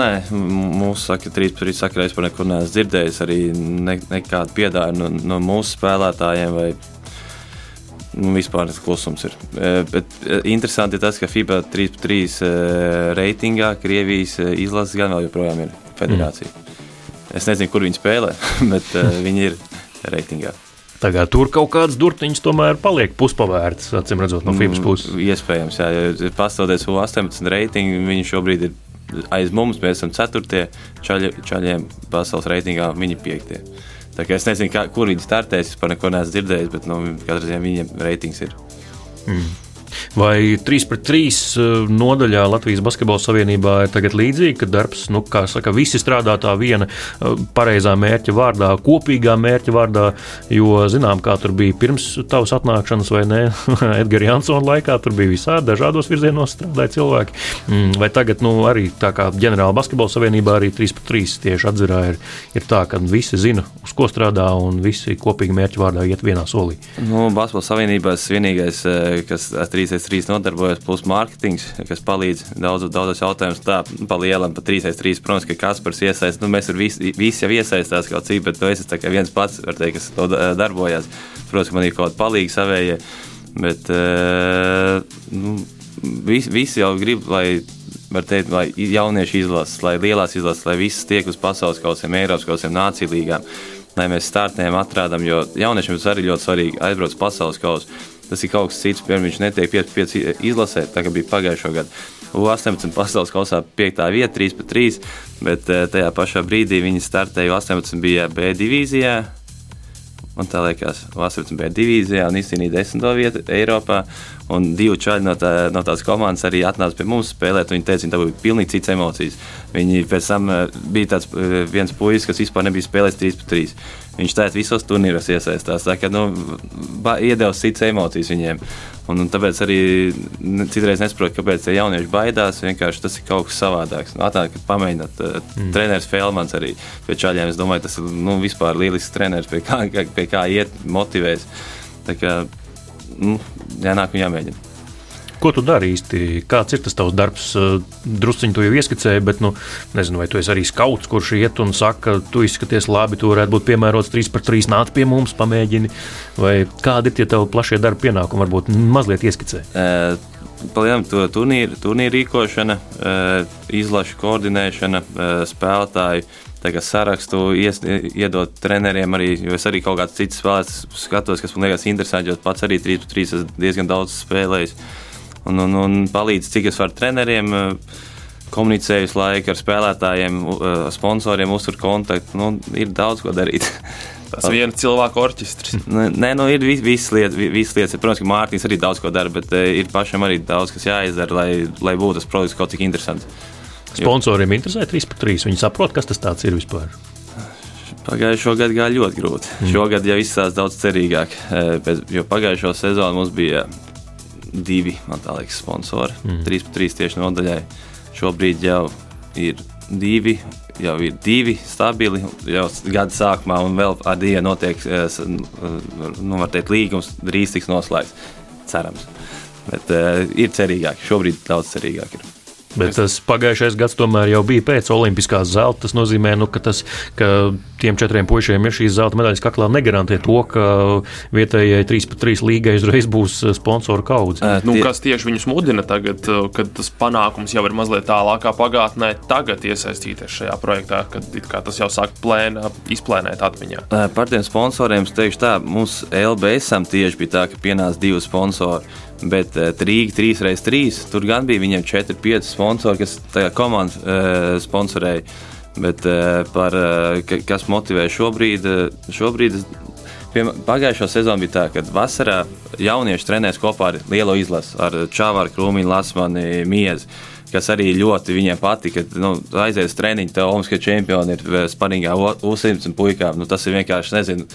Nē, mūsu saka, trīs par trīs sakarā es par neko neesmu dzirdējis, arī ne, nekādu piedāvājumu no, no mūsu spēlētājiem vai Nu, vispār tas klusums ir. E, bet e, interesanti ir tas, ka FIBA 3-3 e, reitingā Krievijas izlases gan vēl joprojām ir federācija. Mm. Es nezinu, kur viņi spēlē, bet viņi ir reitingā. Tagad tur kaut kādas durtiņas tomēr paliek puspavērtas, acīm redzot, no mm, FIBA puses. Mm, iespējams, jā. Ja Pastāvdies U18 reitingu, viņi šobrīd ir aiz mums, mēs esam 4. Čaļi, čaļiem pasaules reitingā, viņi 5 es nezinu, kā, kur viņi startēs, es par neko neesmu dzirdējis, bet nu, katrā ziņā viņiem reitings ir. Mm. Vai 3 pret 3 eh, nodaļā Latvijas Basketbola Savienībā ir tagad līdzīgi, ka darbs, nu, kā saka, visi strādā tā viena eh, pareizā mērķa vārdā, kopīgā mērķa vārdā, jo zinām, kā tur bija pirms tavas atnākšanas, vai ne? Edgars Jansona laikā tur bija visādi dažādos virzienos strādāja cilvēki. Mm, vai tagad, nu, arī tā kā ģenerāla basketbola savienībā, arī 3 pret 3 tieši atzirā ir, ir tā, ka visi zina, uz ko strādā un visi kopīgi mērķa vārdā iet vienā solī. Nu, basketbola savienībās vienīgais, eh, kas 3 3 nodarbojas, plus mārketings, kas palīdz daudz, daudzos jautājumus. Tā pa lielam, pa 3 3. Protams, ka Kaspars iesaistās, nu, mēs visi, visi jau iesaistās kaut cik, bet tu esi viens pats, teikt, kas to darbojas. Protams, man ir kaut kāda palīga savējie, bet uh, nu, visi, visi jau grib, lai var teikt, lai jaunieši izlases, lai lielās izlases, lai visas tiek uz pasaules kausiem, Eiropas kausiem, nāciju līgām, lai mēs startējam, atrādam, jo jauniešiem tas arī ļoti svarīgi aizbraukt uz pasaules kausu. Tas ir kaut kas cits, piemēram, viņš netiek 5-5 izlasē, tā kā bija pagājušo gadu. U18 pasaules kausā 5. vieta, 3 pret 3, bet eh, tajā pašā brīdī viņi startēja U18 bija B divīzijā. Man tā liekas, U18 bija divīzijā un izcīnīja 10. vietu Eiropā. Un divi čaļi no, tā, no tās komandas arī atnāca pie mums spēlēt. Viņi teica, ka bija pilnīgi cits emocijas. Viņi pēc tam eh, bija tāds eh, viens puisis, kas vispār nebija spēlējis 3 pret 3. Viņš tādā visos turnīros iesaistās. Tā kā nu, iedevis citas emocijas viņiem. Un, un tāpēc arī citreiz nesaprotu, kāpēc tie jaunieši baidās. Vienkārši tas ir kaut kas savādāks. Nu, Atnāk, kad pamēģināt, mm. treneris Felmans arī pie čaļiem. Es domāju, tas ir nu, vispār lielisks treneris, pie kā, pie kā iet, motivēs. Tā kā nu, jānāk un jāmēģina. Ko tu dari īsti? Kāds ir tas tavs darbs? Drusciņš to jau ieskicēji, bet, nu, nezinu, vai tu esi arī skauts, kurš iet un saka, tu izskaties labi, tu varētu būt piemērots 3 pret 3, nāc pie mums, pamēģini. Vai kādi ir tie tavi plašie darba pienākumi? Varbūt mazliet ieskicē. Uh, Palielināt to turnīru, turnīru rīkošana, uh, izlašu koordinēšana, uh, spēlētāju sarakstu, ies, iedot treneriem arī, jo es arī kaut kādas citas spēlēs skatos, kas man liekas interesanti, jo pats arī 3-3 esmu diezgan daudz spēlējis un, un, un palīdz, cik es varu treneriem. Eh, komunicēju laiku ar spēlētājiem, eh, sponsoriem, uztur kontaktu. Nu, ir daudz ko darīt. Tas ir viens cilvēku orķestris. Nē, nu, ir vis, visas lietas, visas lietas. Protams, ka Mārtiņš arī daudz ko dara, bet uh, ir pašam arī daudz kas jāizdara, lai, lai būtu tas projekts kaut cik interesants. Sponsoriem interesē 3 pret 3. Viņi saprot, kas tas ir vispār. Pagājušo gadu gāja ļoti grūti. Mm. Šogad jau izsācis daudz cerīgāk, jo pagājušo sezonu mums bija divi, man liekas, sponsori. Mm. 3-3 tieši nodaļai. Šobrīd jau ir divi, jau ir divi stabili. Jau gada sākumā un vēl ar dienu notiek, eh, nu, var teikt, līgums drīz tiks noslēgts. Cerams. Bet uh, ir cerīgāk, šobrīd daudz cerīgāk. Ir. Bet tas pagājušais gads tomēr jau bija pēc olimpiskās zelta. Tas nozīmē, nu, ka, tas, ka tiem četriem puišiem ir šīs zelta medaļas kaklā negarantē to, ka vietējai 3-3 līgai uzreiz būs sponsoru kaudze. Uh, nu, kas tieši viņus mudina tagad, kad tas panākums jau ir mazliet tālākā pagātnē, tagad iesaistīties šajā projektā, kad tas jau sāk plēnā, izplēnēt atmiņā? Par tiem sponsoriem es teikšu tā, mums LBSam tieši bija tā, ka pienāca divi sponsori. Bet uh, Rīga 3x3 tur gan bija viņiem 4-5 sponsori, kas tajā komandā uh, sponsorēja. Bet uh, par, uh, kas motivē šobrīd, uh, šobrīd Pagājušā sezona bija tā, ka vasarā jaunieši trenēs kopā ar lielo izlasi, ar Čāvāru, Krūmiņu, Lasmanu, Miezu kas arī ļoti viņiem patika. Nu, aizies treniņš, te Olimpiskie čempioni ir eh, spanīgā U100 puikām. Nu, tas ir vienkārši, nezinu,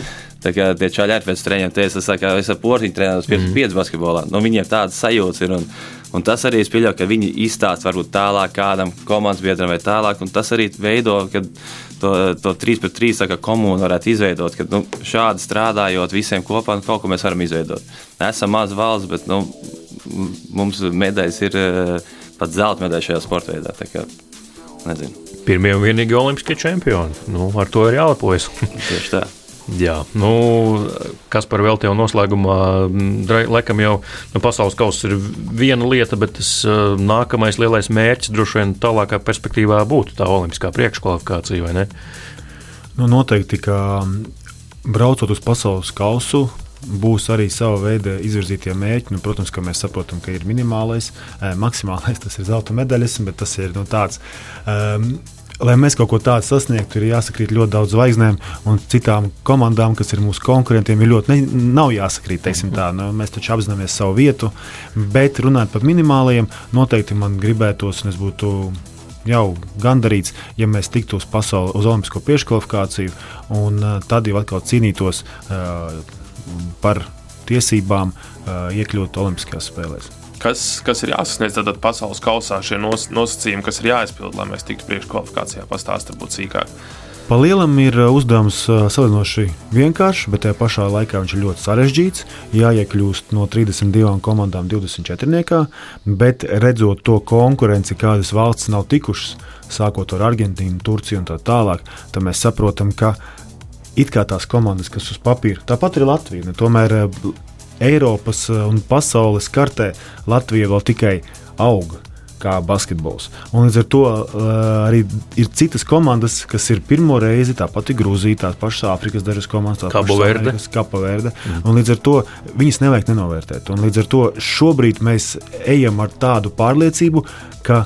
tā kā tie čaļi ar pēc treniņiem teica, tas kā es ar portiņu trenējos 5 mm. basketbolā. Nu, viņiem tādas sajūtas ir. Un, Un tas arī es pieļauju, ka viņi izstāsta varbūt tālāk kādam komandas biedram vai tālāk, un tas arī veido, kad to, to 3 pret 3 komunu varētu izveidot, ka nu, šādi strādājot visiem kopā, nu, kaut ko mēs varam izveidot. Esam maza valsts, bet nu, mums medaļas ir eh, pat zelta medaļa šajā sporta veidā. Kā, nezinu. Pirmie un vienīgie olimpiskie čempioni. Nu, ar to ir jālepojas. Tieši tā. Jā, nu, kas par vēl tevi noslēgumā, laikam jau nu, pasaules kausa ir viena lieta, bet tas uh, nākamais lielais mērķis droši vien tālākā perspektīvā būtu tā olimpiskā priekškvalifikācija, vai ne? Nu, noteikti, ka braucot uz pasaules kausu, būs arī sava veida izvirzītie mērķi. Nu, protams, ka mēs saprotam, ka ir minimālais, maksimālais tas ir zelta medaļas, bet tas ir nu, tāds. Um, lai mēs kaut ko tādu sasniegtu, ir jāsakrīt ļoti daudz zvaigznēm, un citām komandām, kas ir mūsu konkurentiem, ir ļoti ne, nav jāsakrīt. Tā, nu, mēs taču apzināmies savu vietu, bet runājot par minimālajiem, noteikti man gribētos, un es būtu jau gandarīts, ja mēs tiktu uz pasaules, uz olimpisko priekškvalifikāciju, un tad jau atkal cīnītos uh, par tiesībām iekļūt Olimpiskajās spēlēs. Kas, kas ir jāsasniedz tad pasaules kausā, šie nos, nosacījumi, kas ir jāizpild, lai mēs tiktu priekškvalifikācijā? Pastāstiet, varbūt sīkāk. Pa lielam ir uzdevums salīdzinoši vienkāršs, bet tajā pašā laikā viņš ir ļoti sarežģīts. Jāiekļūst no 32 komandām 24. Bet redzot to konkurenci, kādas valsts nav tikušas, sākot ar Argentīnu, Turciju un tā tālāk, tad mēs saprotam, ka it kā tās komandas, kas uz papīra, tāpat ir Latvija. Ne, tomēr Eiropas eh, un pasaules kartē Latvija vēl tikai auga. Kā basketbols. Un līdz ar to uh, arī ir citas komandas, kas ir pirmo reizi, tāpat ir Grūzija, tās pašas Āfrikas dažas komandas, Kapa Verde. Mm. Un līdz ar to viņas nevajag nenovērtēt. Un līdz ar to šobrīd mēs ejam ar tādu pārliecību, ka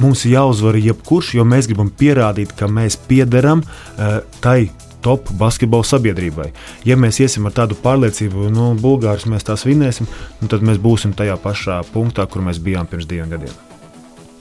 mums ir jāuzvar jebkurš, jo mēs gribam pierādīt, ka mēs piederam uh, tai top basketbola sabiedrībai. Ja mēs iesim ar tādu pārliecību, nu, Bulgārus mēs tās vinēsim, nu, tad mēs būsim tajā pašā punktā, kur mēs bijām pirms diviem gadiem.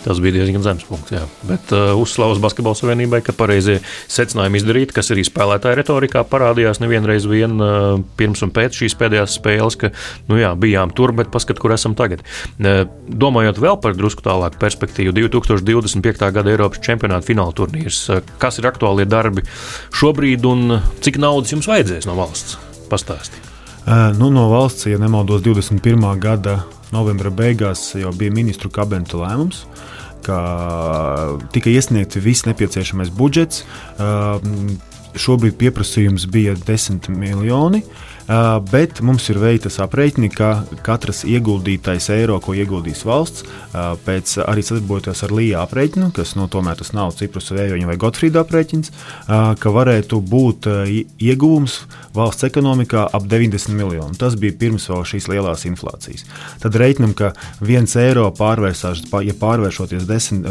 Tas bija diezgan zems punkts. Jā. Bet uh, uzslavas Basketbalu savienībai, ka pareizie secinājumi izdarīti, kas arī spēlētāja retorikā parādījās nevienreiz vien uh, pirms un pēc šīs pēdējās spēles, ka nu, jā, bijām tur, bet paskat, kur esam tagad. Uh, domājot vēl par drusku tālāku perspektīvu, 2025. gada Eiropas čempionāta fināla turnīrs. Uh, kas ir aktuālie darbi šobrīd un cik naudas jums vajadzēs no valsts? Pastāstiet. Uh, nu, no valsts, ja nemaldos, 21. gada novembra beigās jau bija ministru kabineta lēmums, ka tika iesniegts viss nepieciešamais budžets. Šobrīd pieprasījums bija 10 miljoni. Uh, bet mums ir veiktas aprēķini, ka katrs ieguldītais eiro, ko ieguldīs valsts, uh, pēc arī sadarbojoties ar Līja aprēķinu, kas nu, tomēr tas nav Ciprus vējoņa vai Gotfrīda aprēķins, uh, ka varētu būt ieguvums valsts ekonomikā ap 90 miljonu. Tas bija pirms šīs lielās inflācijas. Tad reiķinam, ka viens eiro pārvērsās, ja pārvēršoties 10,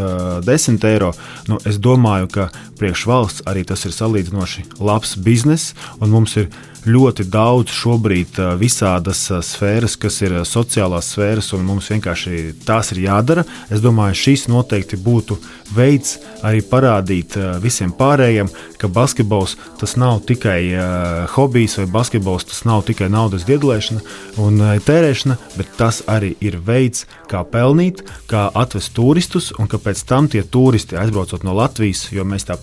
10 eiro, nu, es domāju, ka priekš valsts arī tas ir salīdzinoši labs bizness un mums ir ļoti daudz šobrīd visādas sfēras, kas ir sociālās sfēras, un mums vienkārši tās ir jādara. Es domāju, šis noteikti būtu veids arī parādīt visiem pārējiem, ka basketbols tas nav tikai hobijs vai basketbols tas nav tikai naudas diedlēšana un tērēšana, bet tas arī ir veids, kā pelnīt, kā atvest turistus, un ka pēc tam tie turisti aizbraucot no Latvijas, jo mēs tā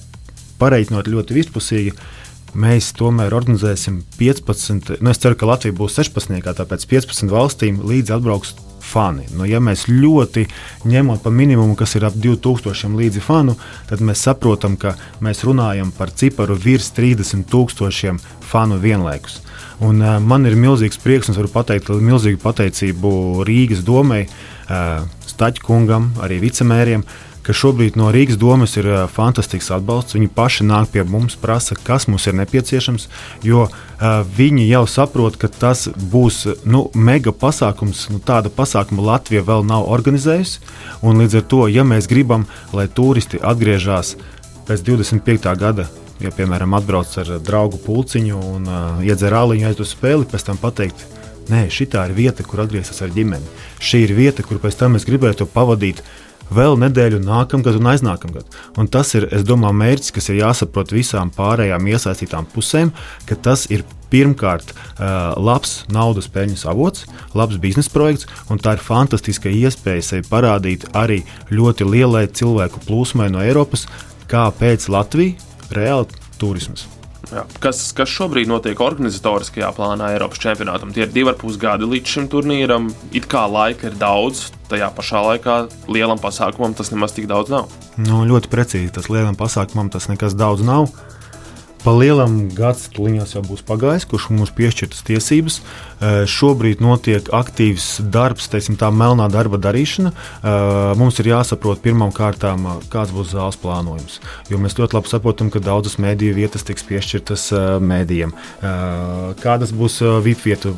pareizinot ļoti vispusīgi, mēs tomēr organizēsim 15. Nu, es ceru, ka Latvija būs 16. tāpēc 15 valstīm līdzi atbrauks fani. Nu, ja mēs ļoti ņemot par minimumu, kas ir ap 2000 līdzi fanu, tad mēs saprotam, ka mēs runājam par ciparu virs 30 tūkstošiem fanu vienlaikus. Un, uh, man ir milzīgs prieks, un varu pateikt milzīgu pateicību Rīgas domai, uh, Staķkungam, arī vicemēriem, uh, ka šobrīd no Rīgas domas ir fantastisks atbalsts. Viņi paši nāk pie mums, prasa, kas mums ir nepieciešams, jo viņi jau saprot, ka tas būs nu, mega pasākums. Nu, tāda pasākuma Latvija vēl nav organizējusi. Līdz ar to, ja mēs gribam, lai turisti atgriežas pēc 25. gada ja, piemēram, atbrauc ar draugu pulciņu un uh, iedzer āliņu aiz uz spēli, pēc tam pateikt, nē, šī ir vieta, kur atgriezties ar ģimeni. Šī ir vieta, kur pēc tam es gribētu pavadīt vēl nedēļu nākamgad un aiznākamgad. Un tas ir, es domāju, mērķis, kas ir jāsaprot visām pārējām iesaistītām pusēm, ka tas ir pirmkārt uh, labs naudas peļņas avots, labs biznesa projekts, un tā ir fantastiska iespēja sevi parādīt arī ļoti lielai cilvēku plūsmai no Eiropas, kāpēc Latvija reāli turisms. Jā. Kas, kas šobrīd notiek organizatoriskajā plānā Eiropas čempionātam? Tie ir divi ar pus gadi līdz šim turnīram. It kā laika ir daudz, tajā pašā laikā lielam pasākumam tas nemaz tik daudz nav. Nu, ļoti precīzi. Tas lielam pasākumam tas nekas daudz nav. Pa lielam gads tuliņās jau būs pagājis, kurš mums piešķirtas tiesības. Eh, šobrīd notiek aktīvs darbs, teiksim, tā melnā darba darīšana. Eh, mums ir jāsaprot pirmām kārtām, eh, kāds būs zāles plānojums. Jo mēs ļoti labi saprotam, ka daudzas mēdīju vietas tiks piešķirtas mēdījiem. Kādas būs vidvietu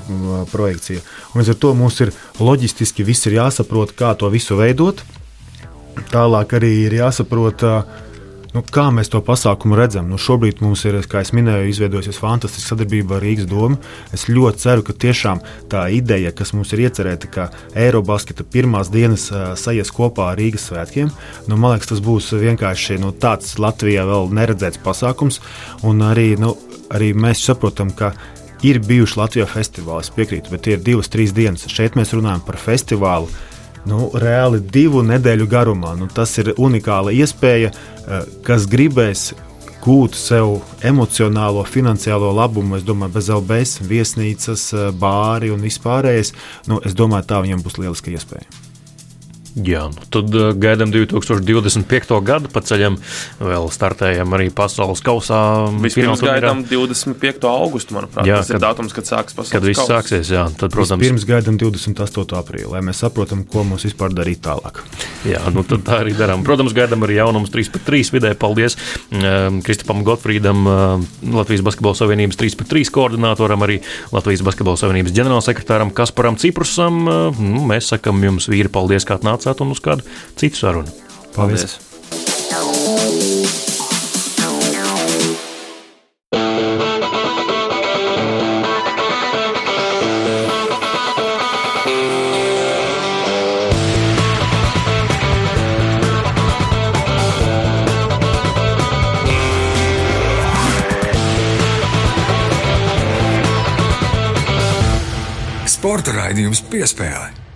projekcija. Un līdz ar to mums ir loģistiski viss ir jāsaprot, kā to visu veidot. Tālāk arī ir jāsaprot, uh, Nu, kā mēs to pasākumu redzam? Nu, šobrīd mums ir, kā jau minēju, izveidojusies fantastiska sadarbība ar Rīgas domu. Es ļoti ceru, ka tiešām tā ideja, kas mums ir iecerēta, ka Eirobasketa pirmās dienas sajies kopā ar Rīgas svētkiem, nu, man liekas, tas būs vienkārši nu, tāds Latvijā vēl neredzēts pasākums. Un arī, nu, arī mēs saprotam, ka ir bijuši Latvijā festivāli, es piekrītu, bet tie ir divas, trīs dienas. Šeit mēs runājam par festivālu nu, reāli divu nedēļu garumā. Nu, tas ir unikāla iespēja, eh, kas gribēs gūt sev emocionālo, finansiālo labumu. Es domāju, bez LBS, viesnīcas, eh, bāri un vispārējais. Nu, es domāju, tā viņam būs lieliska iespēja. Jā, nu tad uh, gaidām 2025. gadu, pa ceļam vēl startējam arī pasaules kausā. Vispirms gaidām 25. augustu, manuprāt, jā, tas kad, ir datums, kad sāksies pasaules kad viss sāksies. Jā, tad, protams, pirms gaidām 28. aprīli, lai mēs saprotam, ko mums vispār darīt tālāk. Jā, nu tad tā arī darām. Protams, gaidām arī jaunumus 3-3 vidē. Paldies um, Kristapam Gotfrīdam, um, Latvijas Basketbola Savienības 3-3 koordinatoram, arī Latvijas Basketbola Savienības ģenerālsekretāram Kasparam Ciprusam. Nu, mēs sakam jums, vīri, paldies, kā atnācāt atnācāt un uz kādu citu sarunu. Paldies! Paldies. Sporta raidījums piespēlē.